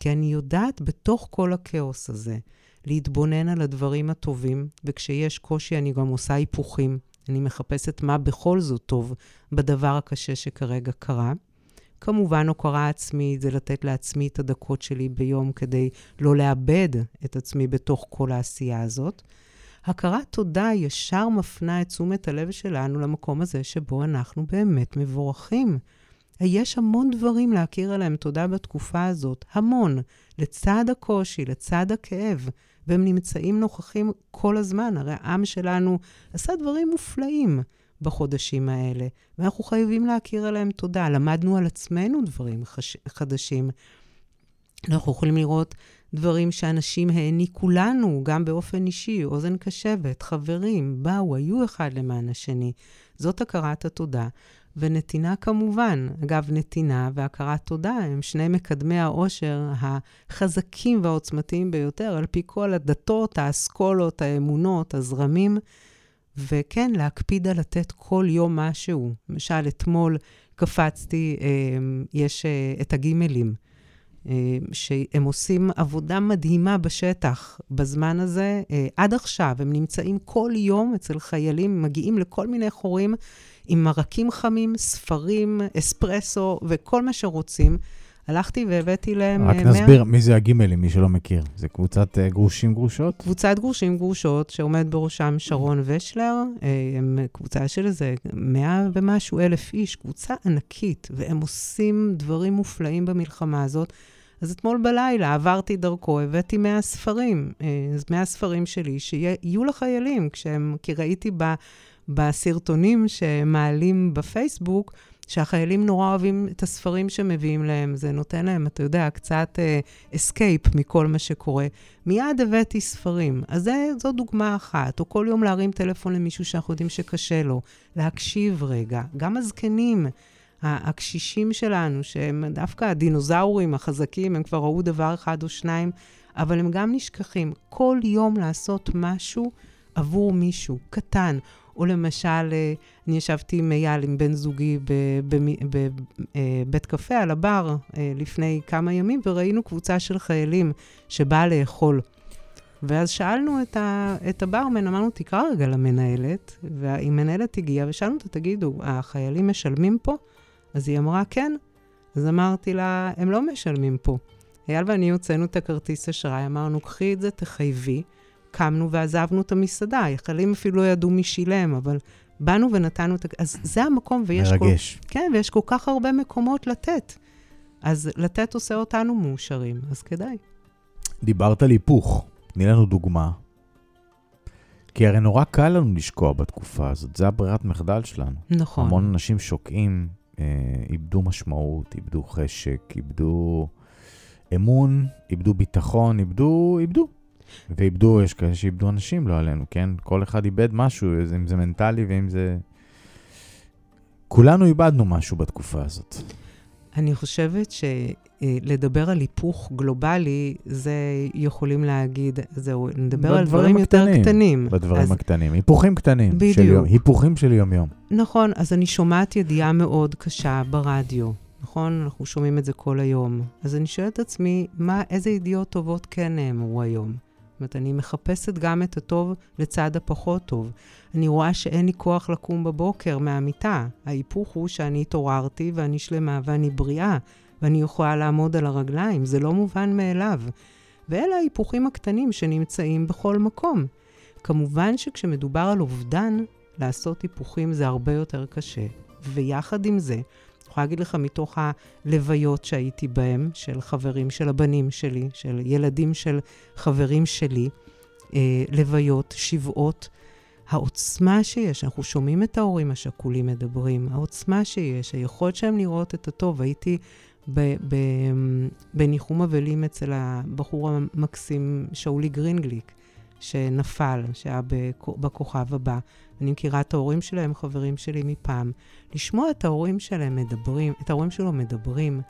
כי אני יודעת בתוך כל הכאוס הזה, להתבונן על הדברים הטובים, וכשיש קושי אני גם עושה היפוכים. אני מחפשת מה בכל זאת טוב בדבר הקשה שכרגע קרה. כמובן, הוקרה עצמית זה לתת לעצמי את הדקות שלי ביום כדי לא לאבד את עצמי בתוך כל העשייה הזאת. הכרת תודה ישר מפנה את תשומת הלב שלנו למקום הזה שבו אנחנו באמת מבורכים. יש המון דברים להכיר עליהם תודה בתקופה הזאת, המון, לצד הקושי, לצד הכאב. והם נמצאים נוכחים כל הזמן. הרי העם שלנו עשה דברים מופלאים בחודשים האלה, ואנחנו חייבים להכיר עליהם תודה. למדנו על עצמנו דברים חש... חדשים. אנחנו יכולים לראות דברים שאנשים העניקו לנו, גם באופן אישי, אוזן קשבת, חברים, באו, היו אחד למען השני. זאת הכרת התודה. ונתינה כמובן. אגב, נתינה והכרת תודה הם שני מקדמי העושר החזקים והעוצמתיים ביותר, על פי כל הדתות, האסכולות, האמונות, הזרמים. וכן, להקפיד על לתת כל יום משהו. למשל, אתמול קפצתי, אה, יש אה, את הגימלים. אה, שהם עושים עבודה מדהימה בשטח בזמן הזה. אה, עד עכשיו הם נמצאים כל יום אצל חיילים, מגיעים לכל מיני חורים עם מרקים חמים, ספרים, אספרסו וכל מה שרוצים. הלכתי והבאתי להם... רק 100... נסביר מי זה הגימלים, מי שלא מכיר. זה קבוצת גרושים גרושות? קבוצת גרושים גרושות, שעומד בראשם שרון ושלר. הם קבוצה של איזה מאה ומשהו אלף איש, קבוצה ענקית, והם עושים דברים מופלאים במלחמה הזאת. אז אתמול בלילה עברתי דרכו, הבאתי 100 ספרים, 100 ספרים שלי, שיהיו לחיילים, כשהם, כי ראיתי ב, בסרטונים שמעלים בפייסבוק, שהחיילים נורא אוהבים את הספרים שמביאים להם, זה נותן להם, אתה יודע, קצת אסקייפ uh, מכל מה שקורה. מיד הבאתי ספרים. אז זה, זו דוגמה אחת. או כל יום להרים טלפון למישהו שאנחנו יודעים שקשה לו, להקשיב רגע. גם הזקנים. הקשישים שלנו, שהם דווקא הדינוזאורים החזקים, הם כבר ראו דבר אחד או שניים, אבל הם גם נשכחים. כל יום לעשות משהו עבור מישהו, קטן. או למשל, אה, אני ישבתי עם אייל, עם בן זוגי, בבית קפה על הבר אה, לפני כמה ימים, וראינו קבוצה של חיילים שבאה לאכול. ואז שאלנו את, ה, את הברמן, אמרנו, תקרא רגע למנהלת, והמנהלת הגיעה, ושאלנו אותה, תגידו, החיילים משלמים פה? אז היא אמרה, כן. אז אמרתי לה, הם לא משלמים פה. אייל ואני הוצאנו את הכרטיס אשראי, אמרנו, קחי את זה, תחייבי. קמנו ועזבנו את המסעדה. החיילים אפילו לא ידעו מי שילם, אבל באנו ונתנו את... אז זה המקום, ויש מרגש. כל... כן, ויש כל כך הרבה מקומות לתת. אז לתת עושה אותנו מאושרים, אז כדאי. דיברת על היפוך. תני לנו דוגמה. כי הרי נורא קל לנו לשקוע בתקופה הזאת, זה הברירת מחדל שלנו. נכון. המון אנשים שוקעים, איבדו משמעות, איבדו חשק, איבדו אמון, איבדו ביטחון, איבדו, איבדו. ואיבדו, יש כאלה שאיבדו אנשים, לא עלינו, כן? כל אחד איבד משהו, אם זה מנטלי ואם זה... כולנו איבדנו משהו בתקופה הזאת. אני חושבת שלדבר על היפוך גלובלי, זה יכולים להגיד, זהו, נדבר על דברים הקטנים, יותר קטנים. בדברים אז... הקטנים, היפוכים קטנים. בדיוק. של יום, היפוכים של יום-יום. נכון, אז אני שומעת ידיעה מאוד קשה ברדיו, נכון? אנחנו שומעים את זה כל היום. אז אני שואלת את עצמי, מה, איזה ידיעות טובות כן נאמרו היום? זאת אומרת, אני מחפשת גם את הטוב לצד הפחות טוב. אני רואה שאין לי כוח לקום בבוקר מהמיטה. ההיפוך הוא שאני התעוררתי ואני שלמה ואני בריאה, ואני יכולה לעמוד על הרגליים. זה לא מובן מאליו. ואלה ההיפוכים הקטנים שנמצאים בכל מקום. כמובן שכשמדובר על אובדן, לעשות היפוכים זה הרבה יותר קשה. ויחד עם זה, יכולה להגיד לך מתוך הלוויות שהייתי בהן, של חברים של הבנים שלי, של ילדים של חברים שלי, אה, לוויות, שבעות, העוצמה שיש, אנחנו שומעים את ההורים השכולים מדברים, העוצמה שיש, היכולת שלהם לראות את הטוב. הייתי בניחום אבלים אצל הבחור המקסים שאולי גרינגליק, שנפל, שהיה בכוכב הבא. אני מכירה את ההורים שלהם, חברים שלי מפעם. לשמוע את ההורים שלהם מדברים, את ההורים שלו מדברים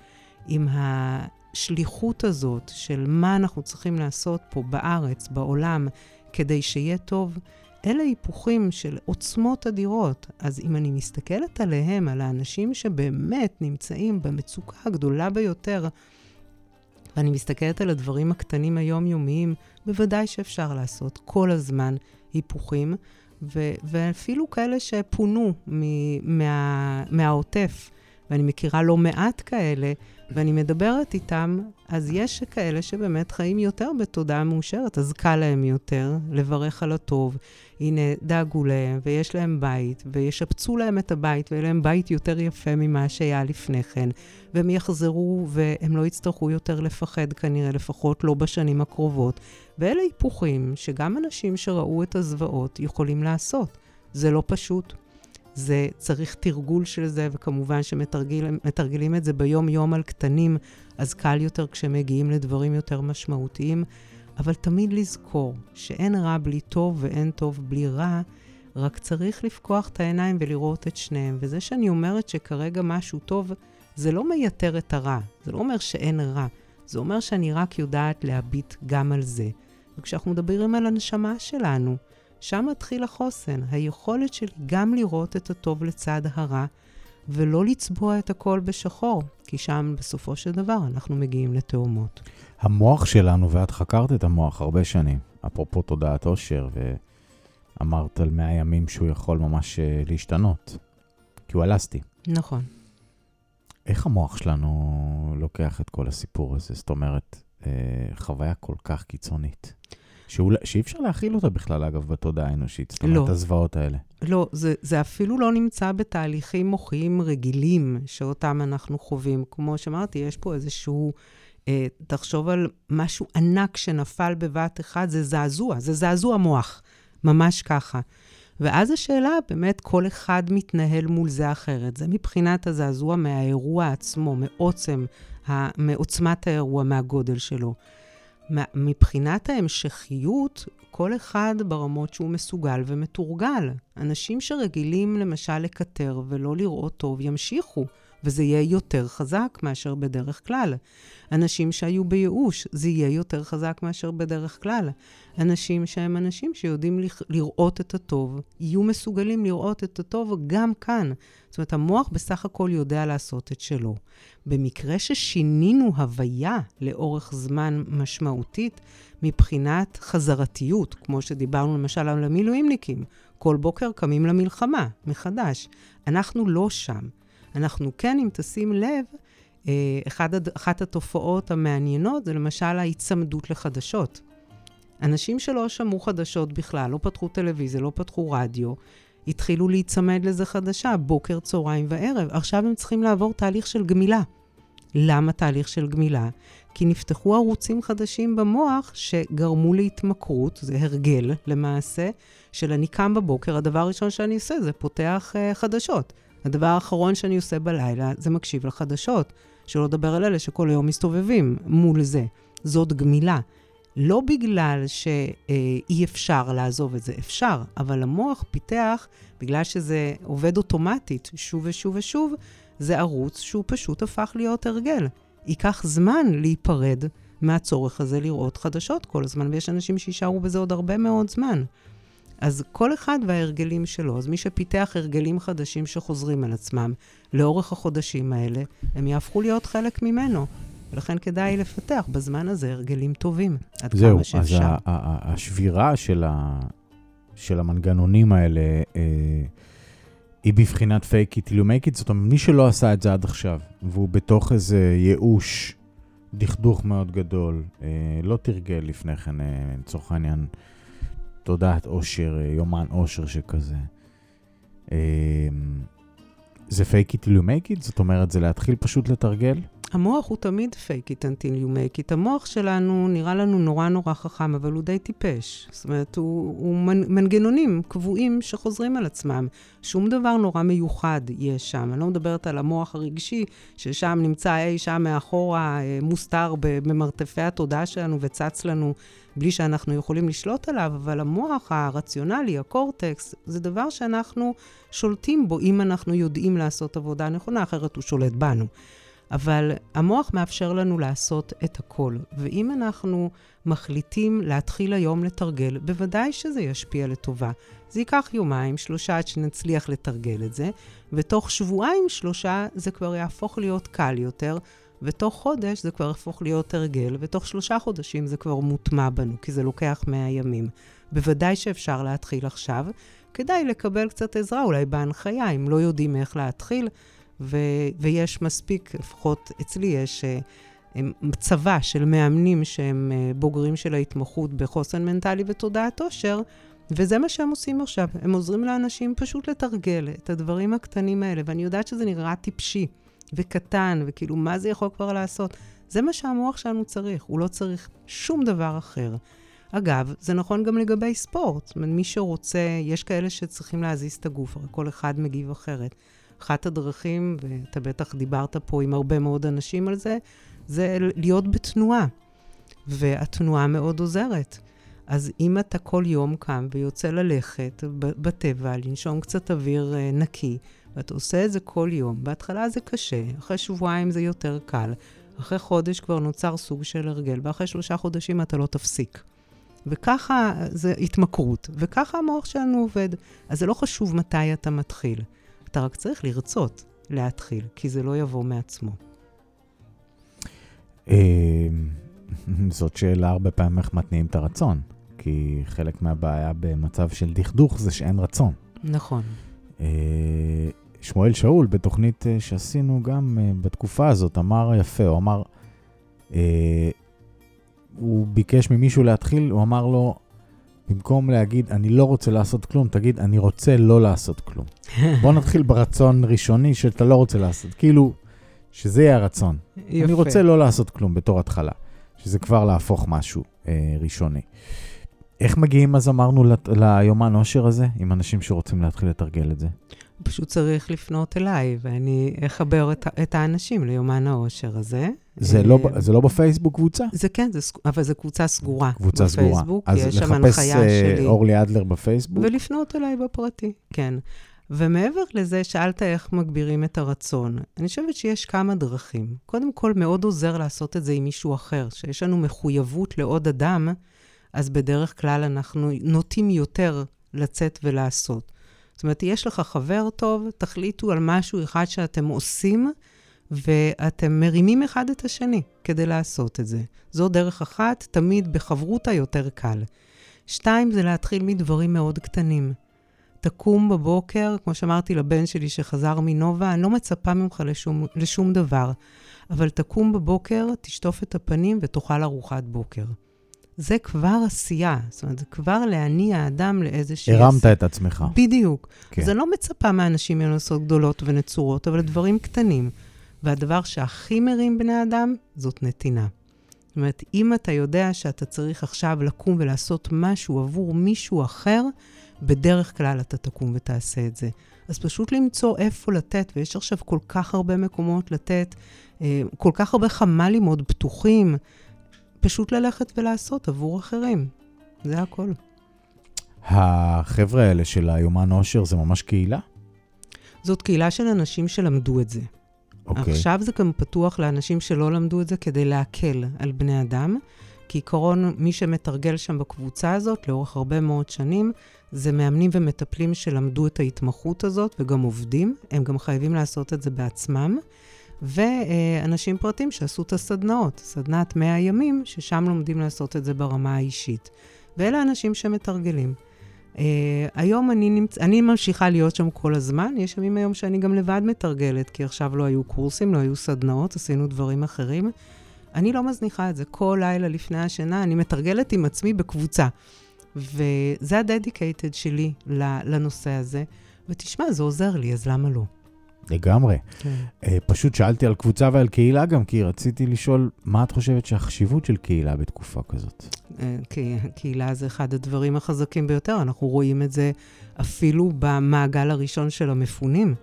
עם השליחות הזאת של מה אנחנו צריכים לעשות פה בארץ, בעולם, כדי שיהיה טוב, אלה היפוכים של עוצמות אדירות. אז אם אני מסתכלת עליהם, על האנשים שבאמת נמצאים במצוקה הגדולה ביותר, ואני מסתכלת על הדברים הקטנים היומיומיים, בוודאי שאפשר לעשות כל הזמן היפוכים, ו- ואפילו כאלה שפונו מה- מהעוטף, ואני מכירה לא מעט כאלה, ואני מדברת איתם, אז יש כאלה שבאמת חיים יותר בתודעה מאושרת, אז קל להם יותר לברך על הטוב. הנה, דאגו להם, ויש להם בית, וישפצו להם את הבית, ויהיה להם בית יותר יפה ממה שהיה לפני כן. והם יחזרו, והם לא יצטרכו יותר לפחד כנראה, לפחות לא בשנים הקרובות. ואלה היפוכים שגם אנשים שראו את הזוועות יכולים לעשות. זה לא פשוט. זה צריך תרגול של זה, וכמובן שמתרגלים את זה ביום-יום על קטנים, אז קל יותר כשמגיעים לדברים יותר משמעותיים. אבל תמיד לזכור שאין רע בלי טוב ואין טוב בלי רע, רק צריך לפקוח את העיניים ולראות את שניהם. וזה שאני אומרת שכרגע משהו טוב, זה לא מייתר את הרע, זה לא אומר שאין רע, זה אומר שאני רק יודעת להביט גם על זה. וכשאנחנו מדברים על הנשמה שלנו, שם מתחיל החוסן, היכולת שלי גם לראות את הטוב לצד הרע, ולא לצבוע את הכל בשחור, כי שם בסופו של דבר אנחנו מגיעים לתאומות. המוח שלנו, ואת חקרת את המוח הרבה שנים, אפרופו תודעת עושר, ואמרת על 100 ימים שהוא יכול ממש אה, להשתנות, כי הוא אלסטי. נכון. איך המוח שלנו לוקח את כל הסיפור הזה? זאת אומרת, אה, חוויה כל כך קיצונית. שאולי, שאי אפשר להכיל אותה בכלל, אגב, בתודעה האנושית. זאת אומרת, לא. הזוועות האלה. לא, זה, זה אפילו לא נמצא בתהליכים מוחיים רגילים שאותם אנחנו חווים. כמו שאמרתי, יש פה איזשהו... אה, תחשוב על משהו ענק שנפל בבת אחת, זה זעזוע, זה זעזוע מוח, ממש ככה. ואז השאלה, באמת, כל אחד מתנהל מול זה אחרת. זה מבחינת הזעזוע מהאירוע עצמו, מעוצם, מעוצמת האירוע, מהגודל שלו. מבחינת ההמשכיות, כל אחד ברמות שהוא מסוגל ומתורגל. אנשים שרגילים למשל לקטר ולא לראות טוב, ימשיכו. וזה יהיה יותר חזק מאשר בדרך כלל. אנשים שהיו בייאוש, זה יהיה יותר חזק מאשר בדרך כלל. אנשים שהם אנשים שיודעים לראות את הטוב, יהיו מסוגלים לראות את הטוב גם כאן. זאת אומרת, המוח בסך הכל יודע לעשות את שלו. במקרה ששינינו הוויה לאורך זמן משמעותית, מבחינת חזרתיות, כמו שדיברנו למשל על המילואימניקים, כל בוקר קמים למלחמה מחדש. אנחנו לא שם. אנחנו כן, אם תשים לב, אה, אחד, אחת התופעות המעניינות זה למשל ההיצמדות לחדשות. אנשים שלא שמעו חדשות בכלל, לא פתחו טלוויזיה, לא פתחו רדיו, התחילו להיצמד לזה חדשה, בוקר, צהריים וערב. עכשיו הם צריכים לעבור תהליך של גמילה. למה תהליך של גמילה? כי נפתחו ערוצים חדשים במוח שגרמו להתמכרות, זה הרגל למעשה, של אני קם בבוקר, הדבר הראשון שאני עושה זה פותח uh, חדשות. הדבר האחרון שאני עושה בלילה זה מקשיב לחדשות, שלא לדבר על אלה שכל היום מסתובבים מול זה. זאת גמילה. לא בגלל שאי אפשר לעזוב את זה, אפשר, אבל המוח פיתח, בגלל שזה עובד אוטומטית שוב ושוב ושוב, זה ערוץ שהוא פשוט הפך להיות הרגל. ייקח זמן להיפרד מהצורך הזה לראות חדשות כל הזמן, ויש אנשים שיישארו בזה עוד הרבה מאוד זמן. אז כל אחד וההרגלים שלו, אז מי שפיתח הרגלים חדשים שחוזרים על עצמם לאורך החודשים האלה, הם יהפכו להיות חלק ממנו. ולכן כדאי לפתח בזמן הזה הרגלים טובים, עד זהו, כמה שאפשר. זהו, אז השבירה של, ה, של המנגנונים האלה אה, היא בבחינת fake it you make it, זאת אומרת, מי שלא עשה את זה עד עכשיו, והוא בתוך איזה ייאוש, דכדוך מאוד גדול, אה, לא תרגל לפני כן, אה, לצורך אה, העניין, תודעת עושר, אה, יומן עושר שכזה. אה, זה fake it till you make it? זאת אומרת, זה להתחיל פשוט לתרגל? המוח הוא תמיד fake it until you make it. המוח שלנו נראה לנו נורא נורא חכם, אבל הוא די טיפש. זאת אומרת, הוא, הוא מנגנונים קבועים שחוזרים על עצמם. שום דבר נורא מיוחד יש שם. אני לא מדברת על המוח הרגשי, ששם נמצא אי שם מאחורה, אה, מוסתר במרתפי התודעה שלנו וצץ לנו בלי שאנחנו יכולים לשלוט עליו, אבל המוח הרציונלי, הקורטקס, זה דבר שאנחנו שולטים בו אם אנחנו יודעים לעשות עבודה נכונה, אחרת הוא שולט בנו. אבל המוח מאפשר לנו לעשות את הכל, ואם אנחנו מחליטים להתחיל היום לתרגל, בוודאי שזה ישפיע לטובה. זה ייקח יומיים, שלושה עד שנצליח לתרגל את זה, ותוך שבועיים, שלושה, זה כבר יהפוך להיות קל יותר, ותוך חודש זה כבר יהפוך להיות הרגל, ותוך שלושה חודשים זה כבר מוטמע בנו, כי זה לוקח מאה ימים. בוודאי שאפשר להתחיל עכשיו. כדאי לקבל קצת עזרה, אולי בהנחיה, אם לא יודעים איך להתחיל. ו- ויש מספיק, לפחות אצלי יש uh, צבא של מאמנים שהם uh, בוגרים של ההתמחות בחוסן מנטלי ותודעת עושר, וזה מה שהם עושים עכשיו. הם עוזרים לאנשים פשוט לתרגל את הדברים הקטנים האלה, ואני יודעת שזה נראה טיפשי וקטן, וכאילו, מה זה יכול כבר לעשות? זה מה שהמוח שלנו צריך, הוא לא צריך שום דבר אחר. אגב, זה נכון גם לגבי ספורט. זאת אומרת, מי שרוצה, יש כאלה שצריכים להזיז את הגוף, הרי כל אחד מגיב אחרת. אחת הדרכים, ואתה בטח דיברת פה עם הרבה מאוד אנשים על זה, זה להיות בתנועה. והתנועה מאוד עוזרת. אז אם אתה כל יום קם ויוצא ללכת בטבע, לנשום קצת אוויר אה, נקי, ואתה עושה את זה כל יום, בהתחלה זה קשה, אחרי שבועיים זה יותר קל, אחרי חודש כבר נוצר סוג של הרגל, ואחרי שלושה חודשים אתה לא תפסיק. וככה זה התמכרות, וככה המוח שלנו עובד. אז זה לא חשוב מתי אתה מתחיל, אתה רק צריך לרצות להתחיל, כי זה לא יבוא מעצמו. אה, זאת שאלה הרבה פעמים איך מתניעים את הרצון, כי חלק מהבעיה במצב של דכדוך זה שאין רצון. נכון. אה, שמואל שאול, בתוכנית אה, שעשינו גם בתקופה הזאת, אמר יפה, הוא אמר, הוא ביקש ממישהו להתחיל, הוא אמר לו, במקום להגיד, אני לא רוצה לעשות כלום, תגיד, אני רוצה לא לעשות כלום. בוא נתחיל ברצון ראשוני שאתה לא רוצה לעשות. כאילו, שזה יהיה הרצון. יפה. אני רוצה לא לעשות כלום בתור התחלה, שזה כבר להפוך משהו אה, ראשוני. איך מגיעים, אז אמרנו, ליומן אושר הזה, עם אנשים שרוצים להתחיל לתרגל את זה? פשוט צריך לפנות אליי, ואני אחבר את, את האנשים ליומן האושר הזה. זה, לא, אה, זה לא בפייסבוק קבוצה? זה כן, זה, אבל זו קבוצה סגורה. קבוצה בפייסבוק, סגורה. אז לחפש אורלי אדלר בפייסבוק? ולפנות אליי בפרטי, כן. ומעבר לזה, שאלת איך מגבירים את הרצון. אני חושבת שיש כמה דרכים. קודם כל, מאוד עוזר לעשות את זה עם מישהו אחר. שיש לנו מחויבות לעוד אדם, אז בדרך כלל אנחנו נוטים יותר לצאת ולעשות. זאת אומרת, יש לך חבר טוב, תחליטו על משהו אחד שאתם עושים, ואתם מרימים אחד את השני כדי לעשות את זה. זו דרך אחת, תמיד בחברותה יותר קל. שתיים, זה להתחיל מדברים מאוד קטנים. תקום בבוקר, כמו שאמרתי לבן שלי שחזר מנובה, אני לא מצפה ממך לשום, לשום דבר, אבל תקום בבוקר, תשטוף את הפנים ותאכל ארוחת בוקר. זה כבר עשייה, זאת אומרת, זה כבר להניע אדם לאיזושהי... הרמת את עצמך. בדיוק. כן. אז אני לא מצפה מאנשים לעשות גדולות ונצורות, אבל דברים קטנים. והדבר שהכי מרים בני אדם, זאת נתינה. זאת אומרת, אם אתה יודע שאתה צריך עכשיו לקום ולעשות משהו עבור מישהו אחר, בדרך כלל אתה תקום ותעשה את זה. אז פשוט למצוא איפה לתת, ויש עכשיו כל כך הרבה מקומות לתת, אה, כל כך הרבה חמ"לים עוד פתוחים, פשוט ללכת ולעשות עבור אחרים. זה הכל. החבר'ה האלה של היומן אושר זה ממש קהילה? זאת קהילה של אנשים שלמדו את זה. Okay. אוקיי. עכשיו זה גם פתוח לאנשים שלא למדו את זה כדי להקל על בני אדם. כעיקרון, מי שמתרגל שם בקבוצה הזאת לאורך הרבה מאוד שנים, זה מאמנים ומטפלים שלמדו את ההתמחות הזאת וגם עובדים. הם גם חייבים לעשות את זה בעצמם. ואנשים פרטיים שעשו את הסדנאות, סדנת 100 ימים, ששם לומדים לעשות את זה ברמה האישית. ואלה האנשים שמתרגלים. Uh, היום אני, נמצ... אני ממשיכה להיות שם כל הזמן, יש ימים היום שאני גם לבד מתרגלת, כי עכשיו לא היו קורסים, לא היו סדנאות, עשינו דברים אחרים. אני לא מזניחה את זה. כל לילה לפני השינה אני מתרגלת עם עצמי בקבוצה. וזה הדדיקייטד שלי לנושא הזה. ותשמע, זה עוזר לי, אז למה לא? לגמרי. כן. Uh, פשוט שאלתי על קבוצה ועל קהילה גם, כי רציתי לשאול, מה את חושבת שהחשיבות של קהילה בתקופה כזאת? Uh, קהילה זה אחד הדברים החזקים ביותר, אנחנו רואים את זה אפילו במעגל הראשון של המפונים.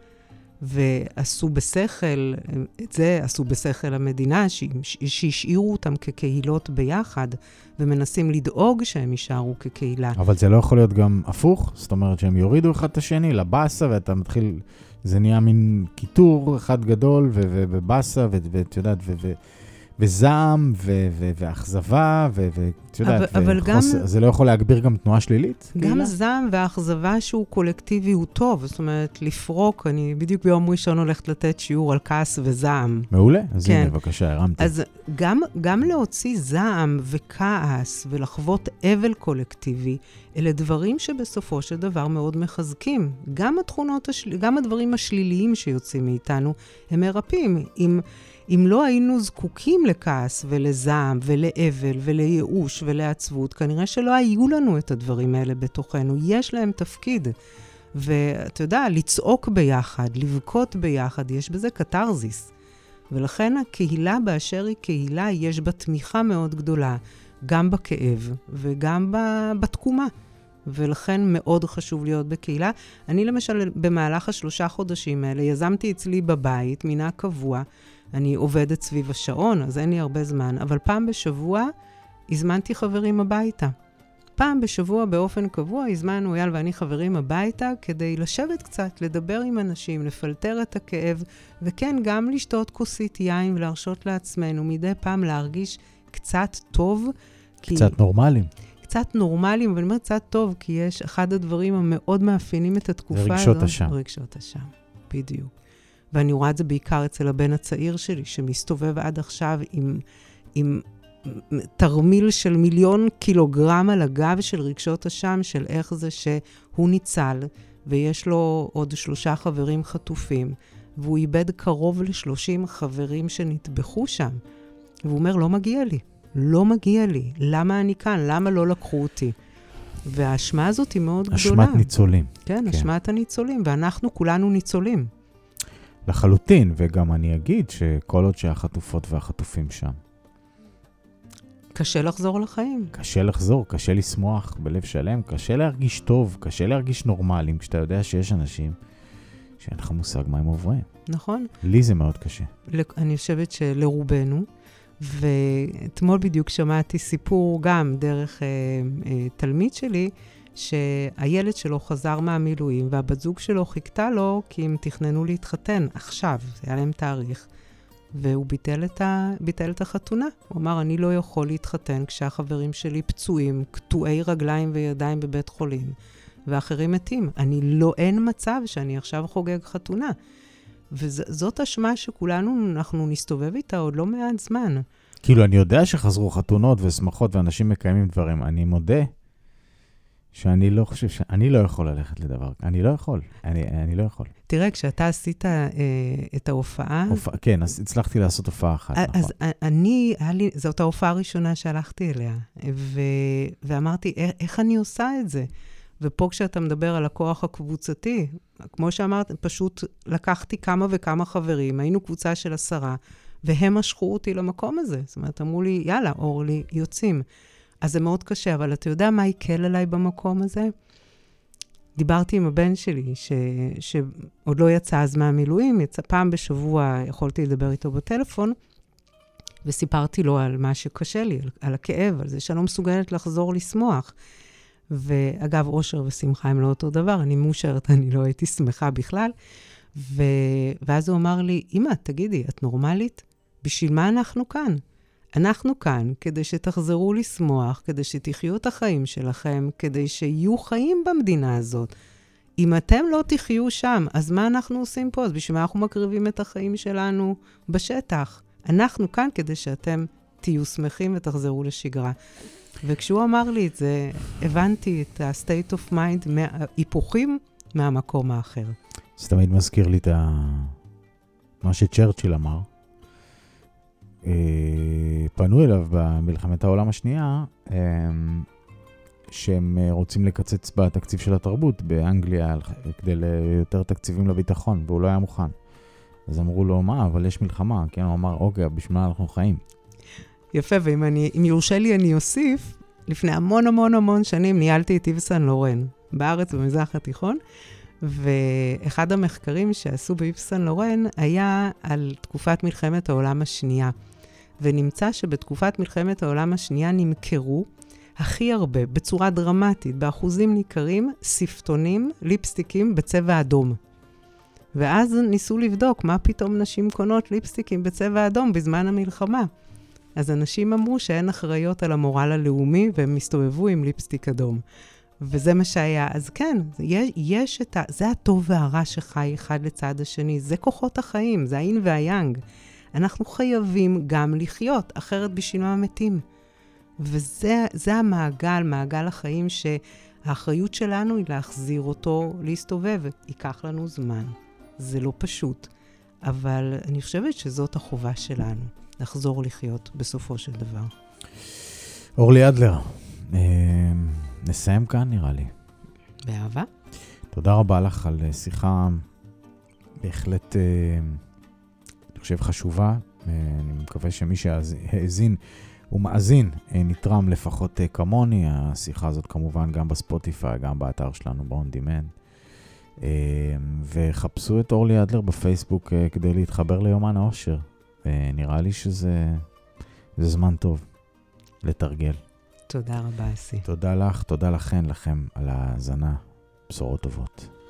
ועשו בשכל, את זה עשו בשכל המדינה, שהשאירו אותם כקהילות ביחד, ומנסים לדאוג שהם יישארו כקהילה. אבל זה לא יכול להיות גם הפוך? זאת אומרת שהם יורידו אחד את השני לבאסה, ואתה מתחיל... זה נהיה מין קיטור אחד גדול, ובאסה, ואת יודעת, וזעם, ואכזבה, ואת יודעת, אבל, אבל גם... זה לא יכול להגביר גם תנועה שלילית? גם כאילו? זעם והאכזבה שהוא קולקטיבי הוא טוב, זאת אומרת, לפרוק, אני בדיוק ביום ראשון הולכת לתת שיעור על כעס וזעם. מעולה, אז כן. הנה, בבקשה, הרמתי. אז גם, גם להוציא זעם וכעס ולחוות אבל קולקטיבי, אלה דברים שבסופו של דבר מאוד מחזקים. גם התכונות, השל... גם הדברים השליליים שיוצאים מאיתנו, הם מרפאים. אם... אם לא היינו זקוקים לכעס ולזעם ולאבל ולייאוש ולעצבות, כנראה שלא היו לנו את הדברים האלה בתוכנו. יש להם תפקיד. ואתה יודע, לצעוק ביחד, לבכות ביחד, יש בזה קתרזיס. ולכן הקהילה באשר היא קהילה, יש בה תמיכה מאוד גדולה. גם בכאב וגם בתקומה. ולכן מאוד חשוב להיות בקהילה. אני למשל, במהלך השלושה חודשים האלה, יזמתי אצלי בבית, מינה קבוע. אני עובדת סביב השעון, אז אין לי הרבה זמן, אבל פעם בשבוע הזמנתי חברים הביתה. פעם בשבוע באופן קבוע הזמנו אייל ואני חברים הביתה כדי לשבת קצת, לדבר עם אנשים, לפלטר את הכאב, וכן, גם לשתות כוסית יין ולהרשות לעצמנו מדי פעם להרגיש קצת טוב. כי... קצת נורמלים. קצת נורמליים, ואני אומרת קצת טוב, כי יש אחד הדברים המאוד מאפיינים את התקופה הזאת. רגשות אשם. רגשות אשם, בדיוק. ואני רואה את זה בעיקר אצל הבן הצעיר שלי, שמסתובב עד עכשיו עם, עם תרמיל של מיליון קילוגרם על הגב של רגשות אשם, של איך זה שהוא ניצל, ויש לו עוד שלושה חברים חטופים, והוא איבד קרוב ל-30 חברים שנטבחו שם. והוא אומר, לא מגיע לי, לא מגיע לי, למה אני כאן? למה לא לקחו אותי? והאשמה הזאת היא מאוד אשמת גדולה. אשמת ניצולים. כן, כן, אשמת הניצולים, ואנחנו כולנו ניצולים. לחלוטין, וגם אני אגיד שכל עוד שהחטופות והחטופים שם. קשה לחזור לחיים. קשה לחזור, קשה לשמוח בלב שלם, קשה להרגיש טוב, קשה להרגיש נורמליים, כשאתה יודע שיש אנשים שאין לך מושג מה הם עוברים. נכון. לי זה מאוד קשה. אני חושבת שלרובנו, ואתמול בדיוק שמעתי סיפור גם דרך אה, אה, תלמיד שלי, שהילד שלו חזר מהמילואים, והבת זוג שלו חיכתה לו כי הם תכננו להתחתן עכשיו, זה היה להם תאריך. והוא ביטל את, ה... ביטל את החתונה. הוא אמר, אני לא יכול להתחתן כשהחברים שלי פצועים, קטועי רגליים וידיים בבית חולים, ואחרים מתים. אני לא, אין מצב שאני עכשיו חוגג חתונה. וזאת אשמה שכולנו, אנחנו נסתובב איתה עוד לא מעט זמן. כאילו, אני יודע שחזרו חתונות ושמחות ואנשים מקיימים דברים. אני מודה שאני לא חושב ש... אני לא יכול ללכת לדבר, אני לא יכול, אני, אני לא יכול. תראה, כשאתה עשית אה, את ההופעה... הופע, כן, אז הצלחתי לעשות הופעה אחת, אז נכון. אז אני, לי, זאת ההופעה הראשונה שהלכתי אליה, ו, ואמרתי, איך, איך אני עושה את זה? ופה כשאתה מדבר על הכוח הקבוצתי, כמו שאמרת, פשוט לקחתי כמה וכמה חברים, היינו קבוצה של עשרה, והם משכו אותי למקום הזה. זאת אומרת, אמרו לי, יאללה, אורלי, יוצאים. אז זה מאוד קשה, אבל אתה יודע מה הקל עליי במקום הזה? דיברתי עם הבן שלי, ש... שעוד לא יצא אז מהמילואים, יצא פעם בשבוע, יכולתי לדבר איתו בטלפון, וסיפרתי לו על מה שקשה לי, על, על הכאב, על זה שאני לא מסוגלת לחזור לשמוח. ואגב, אושר ושמחה הם לא אותו דבר, אני מאושרת, אני לא הייתי שמחה בכלל. ו... ואז הוא אמר לי, אמא, תגידי, את נורמלית? בשביל מה אנחנו כאן? אנחנו כאן כדי שתחזרו לשמוח, כדי שתחיו את החיים שלכם, כדי שיהיו חיים במדינה הזאת. אם אתם לא תחיו שם, אז מה אנחנו עושים פה? אז בשביל מה אנחנו מקריבים את החיים שלנו בשטח? אנחנו כאן כדי שאתם תהיו שמחים ותחזרו לשגרה. וכשהוא אמר לי את זה, הבנתי את ה-state of mind, היפוכים מהמקום האחר. זה תמיד מזכיר לי את ה... מה שצ'רצ'יל אמר. אה, פנו אליו במלחמת העולם השנייה, אה, שהם אה, רוצים לקצץ בתקציב של התרבות באנגליה כדי ליותר תקציבים לביטחון, והוא לא היה מוכן. אז אמרו לו, מה, אבל יש מלחמה. כן, הוא אמר, אוקיי, בשביל מה אנחנו חיים? יפה, ואם אני, יורשה לי אני אוסיף, לפני המון המון המון שנים ניהלתי את איבסן לורן, בארץ, במזרח התיכון, ואחד המחקרים שעשו באיבסן לורן היה על תקופת מלחמת העולם השנייה. ונמצא שבתקופת מלחמת העולם השנייה נמכרו הכי הרבה, בצורה דרמטית, באחוזים ניכרים, שפתונים, ליפסטיקים בצבע אדום. ואז ניסו לבדוק מה פתאום נשים קונות ליפסטיקים בצבע אדום בזמן המלחמה. אז אנשים אמרו שהן אחראיות על המורל הלאומי, והם הסתובבו עם ליפסטיק אדום. וזה מה שהיה. אז כן, יש, יש את ה... זה הטוב והרע שחי אחד לצד השני. זה כוחות החיים, זה האין והיאנג. אנחנו חייבים גם לחיות, אחרת בשביל מה מתים. וזה המעגל, מעגל החיים שהאחריות שלנו היא להחזיר אותו להסתובב. ייקח לנו זמן. זה לא פשוט, אבל אני חושבת שזאת החובה שלנו, לחזור לחיות בסופו של דבר. אורלי אדלר, אה, נסיים כאן נראה לי. באהבה. תודה רבה לך על אה, שיחה בהחלט... אה, חושב, חשובה. אני מקווה שמי שהאזין ומאזין נתרם לפחות כמוני. השיחה הזאת כמובן גם בספוטיפיי, גם באתר שלנו ב-on demand. וחפשו את אורלי אדלר בפייסבוק כדי להתחבר ליומן העושר. נראה לי שזה זמן טוב לתרגל. תודה רבה, אסי. תודה לך, תודה לכן, לכם, על ההאזנה. בשורות טובות.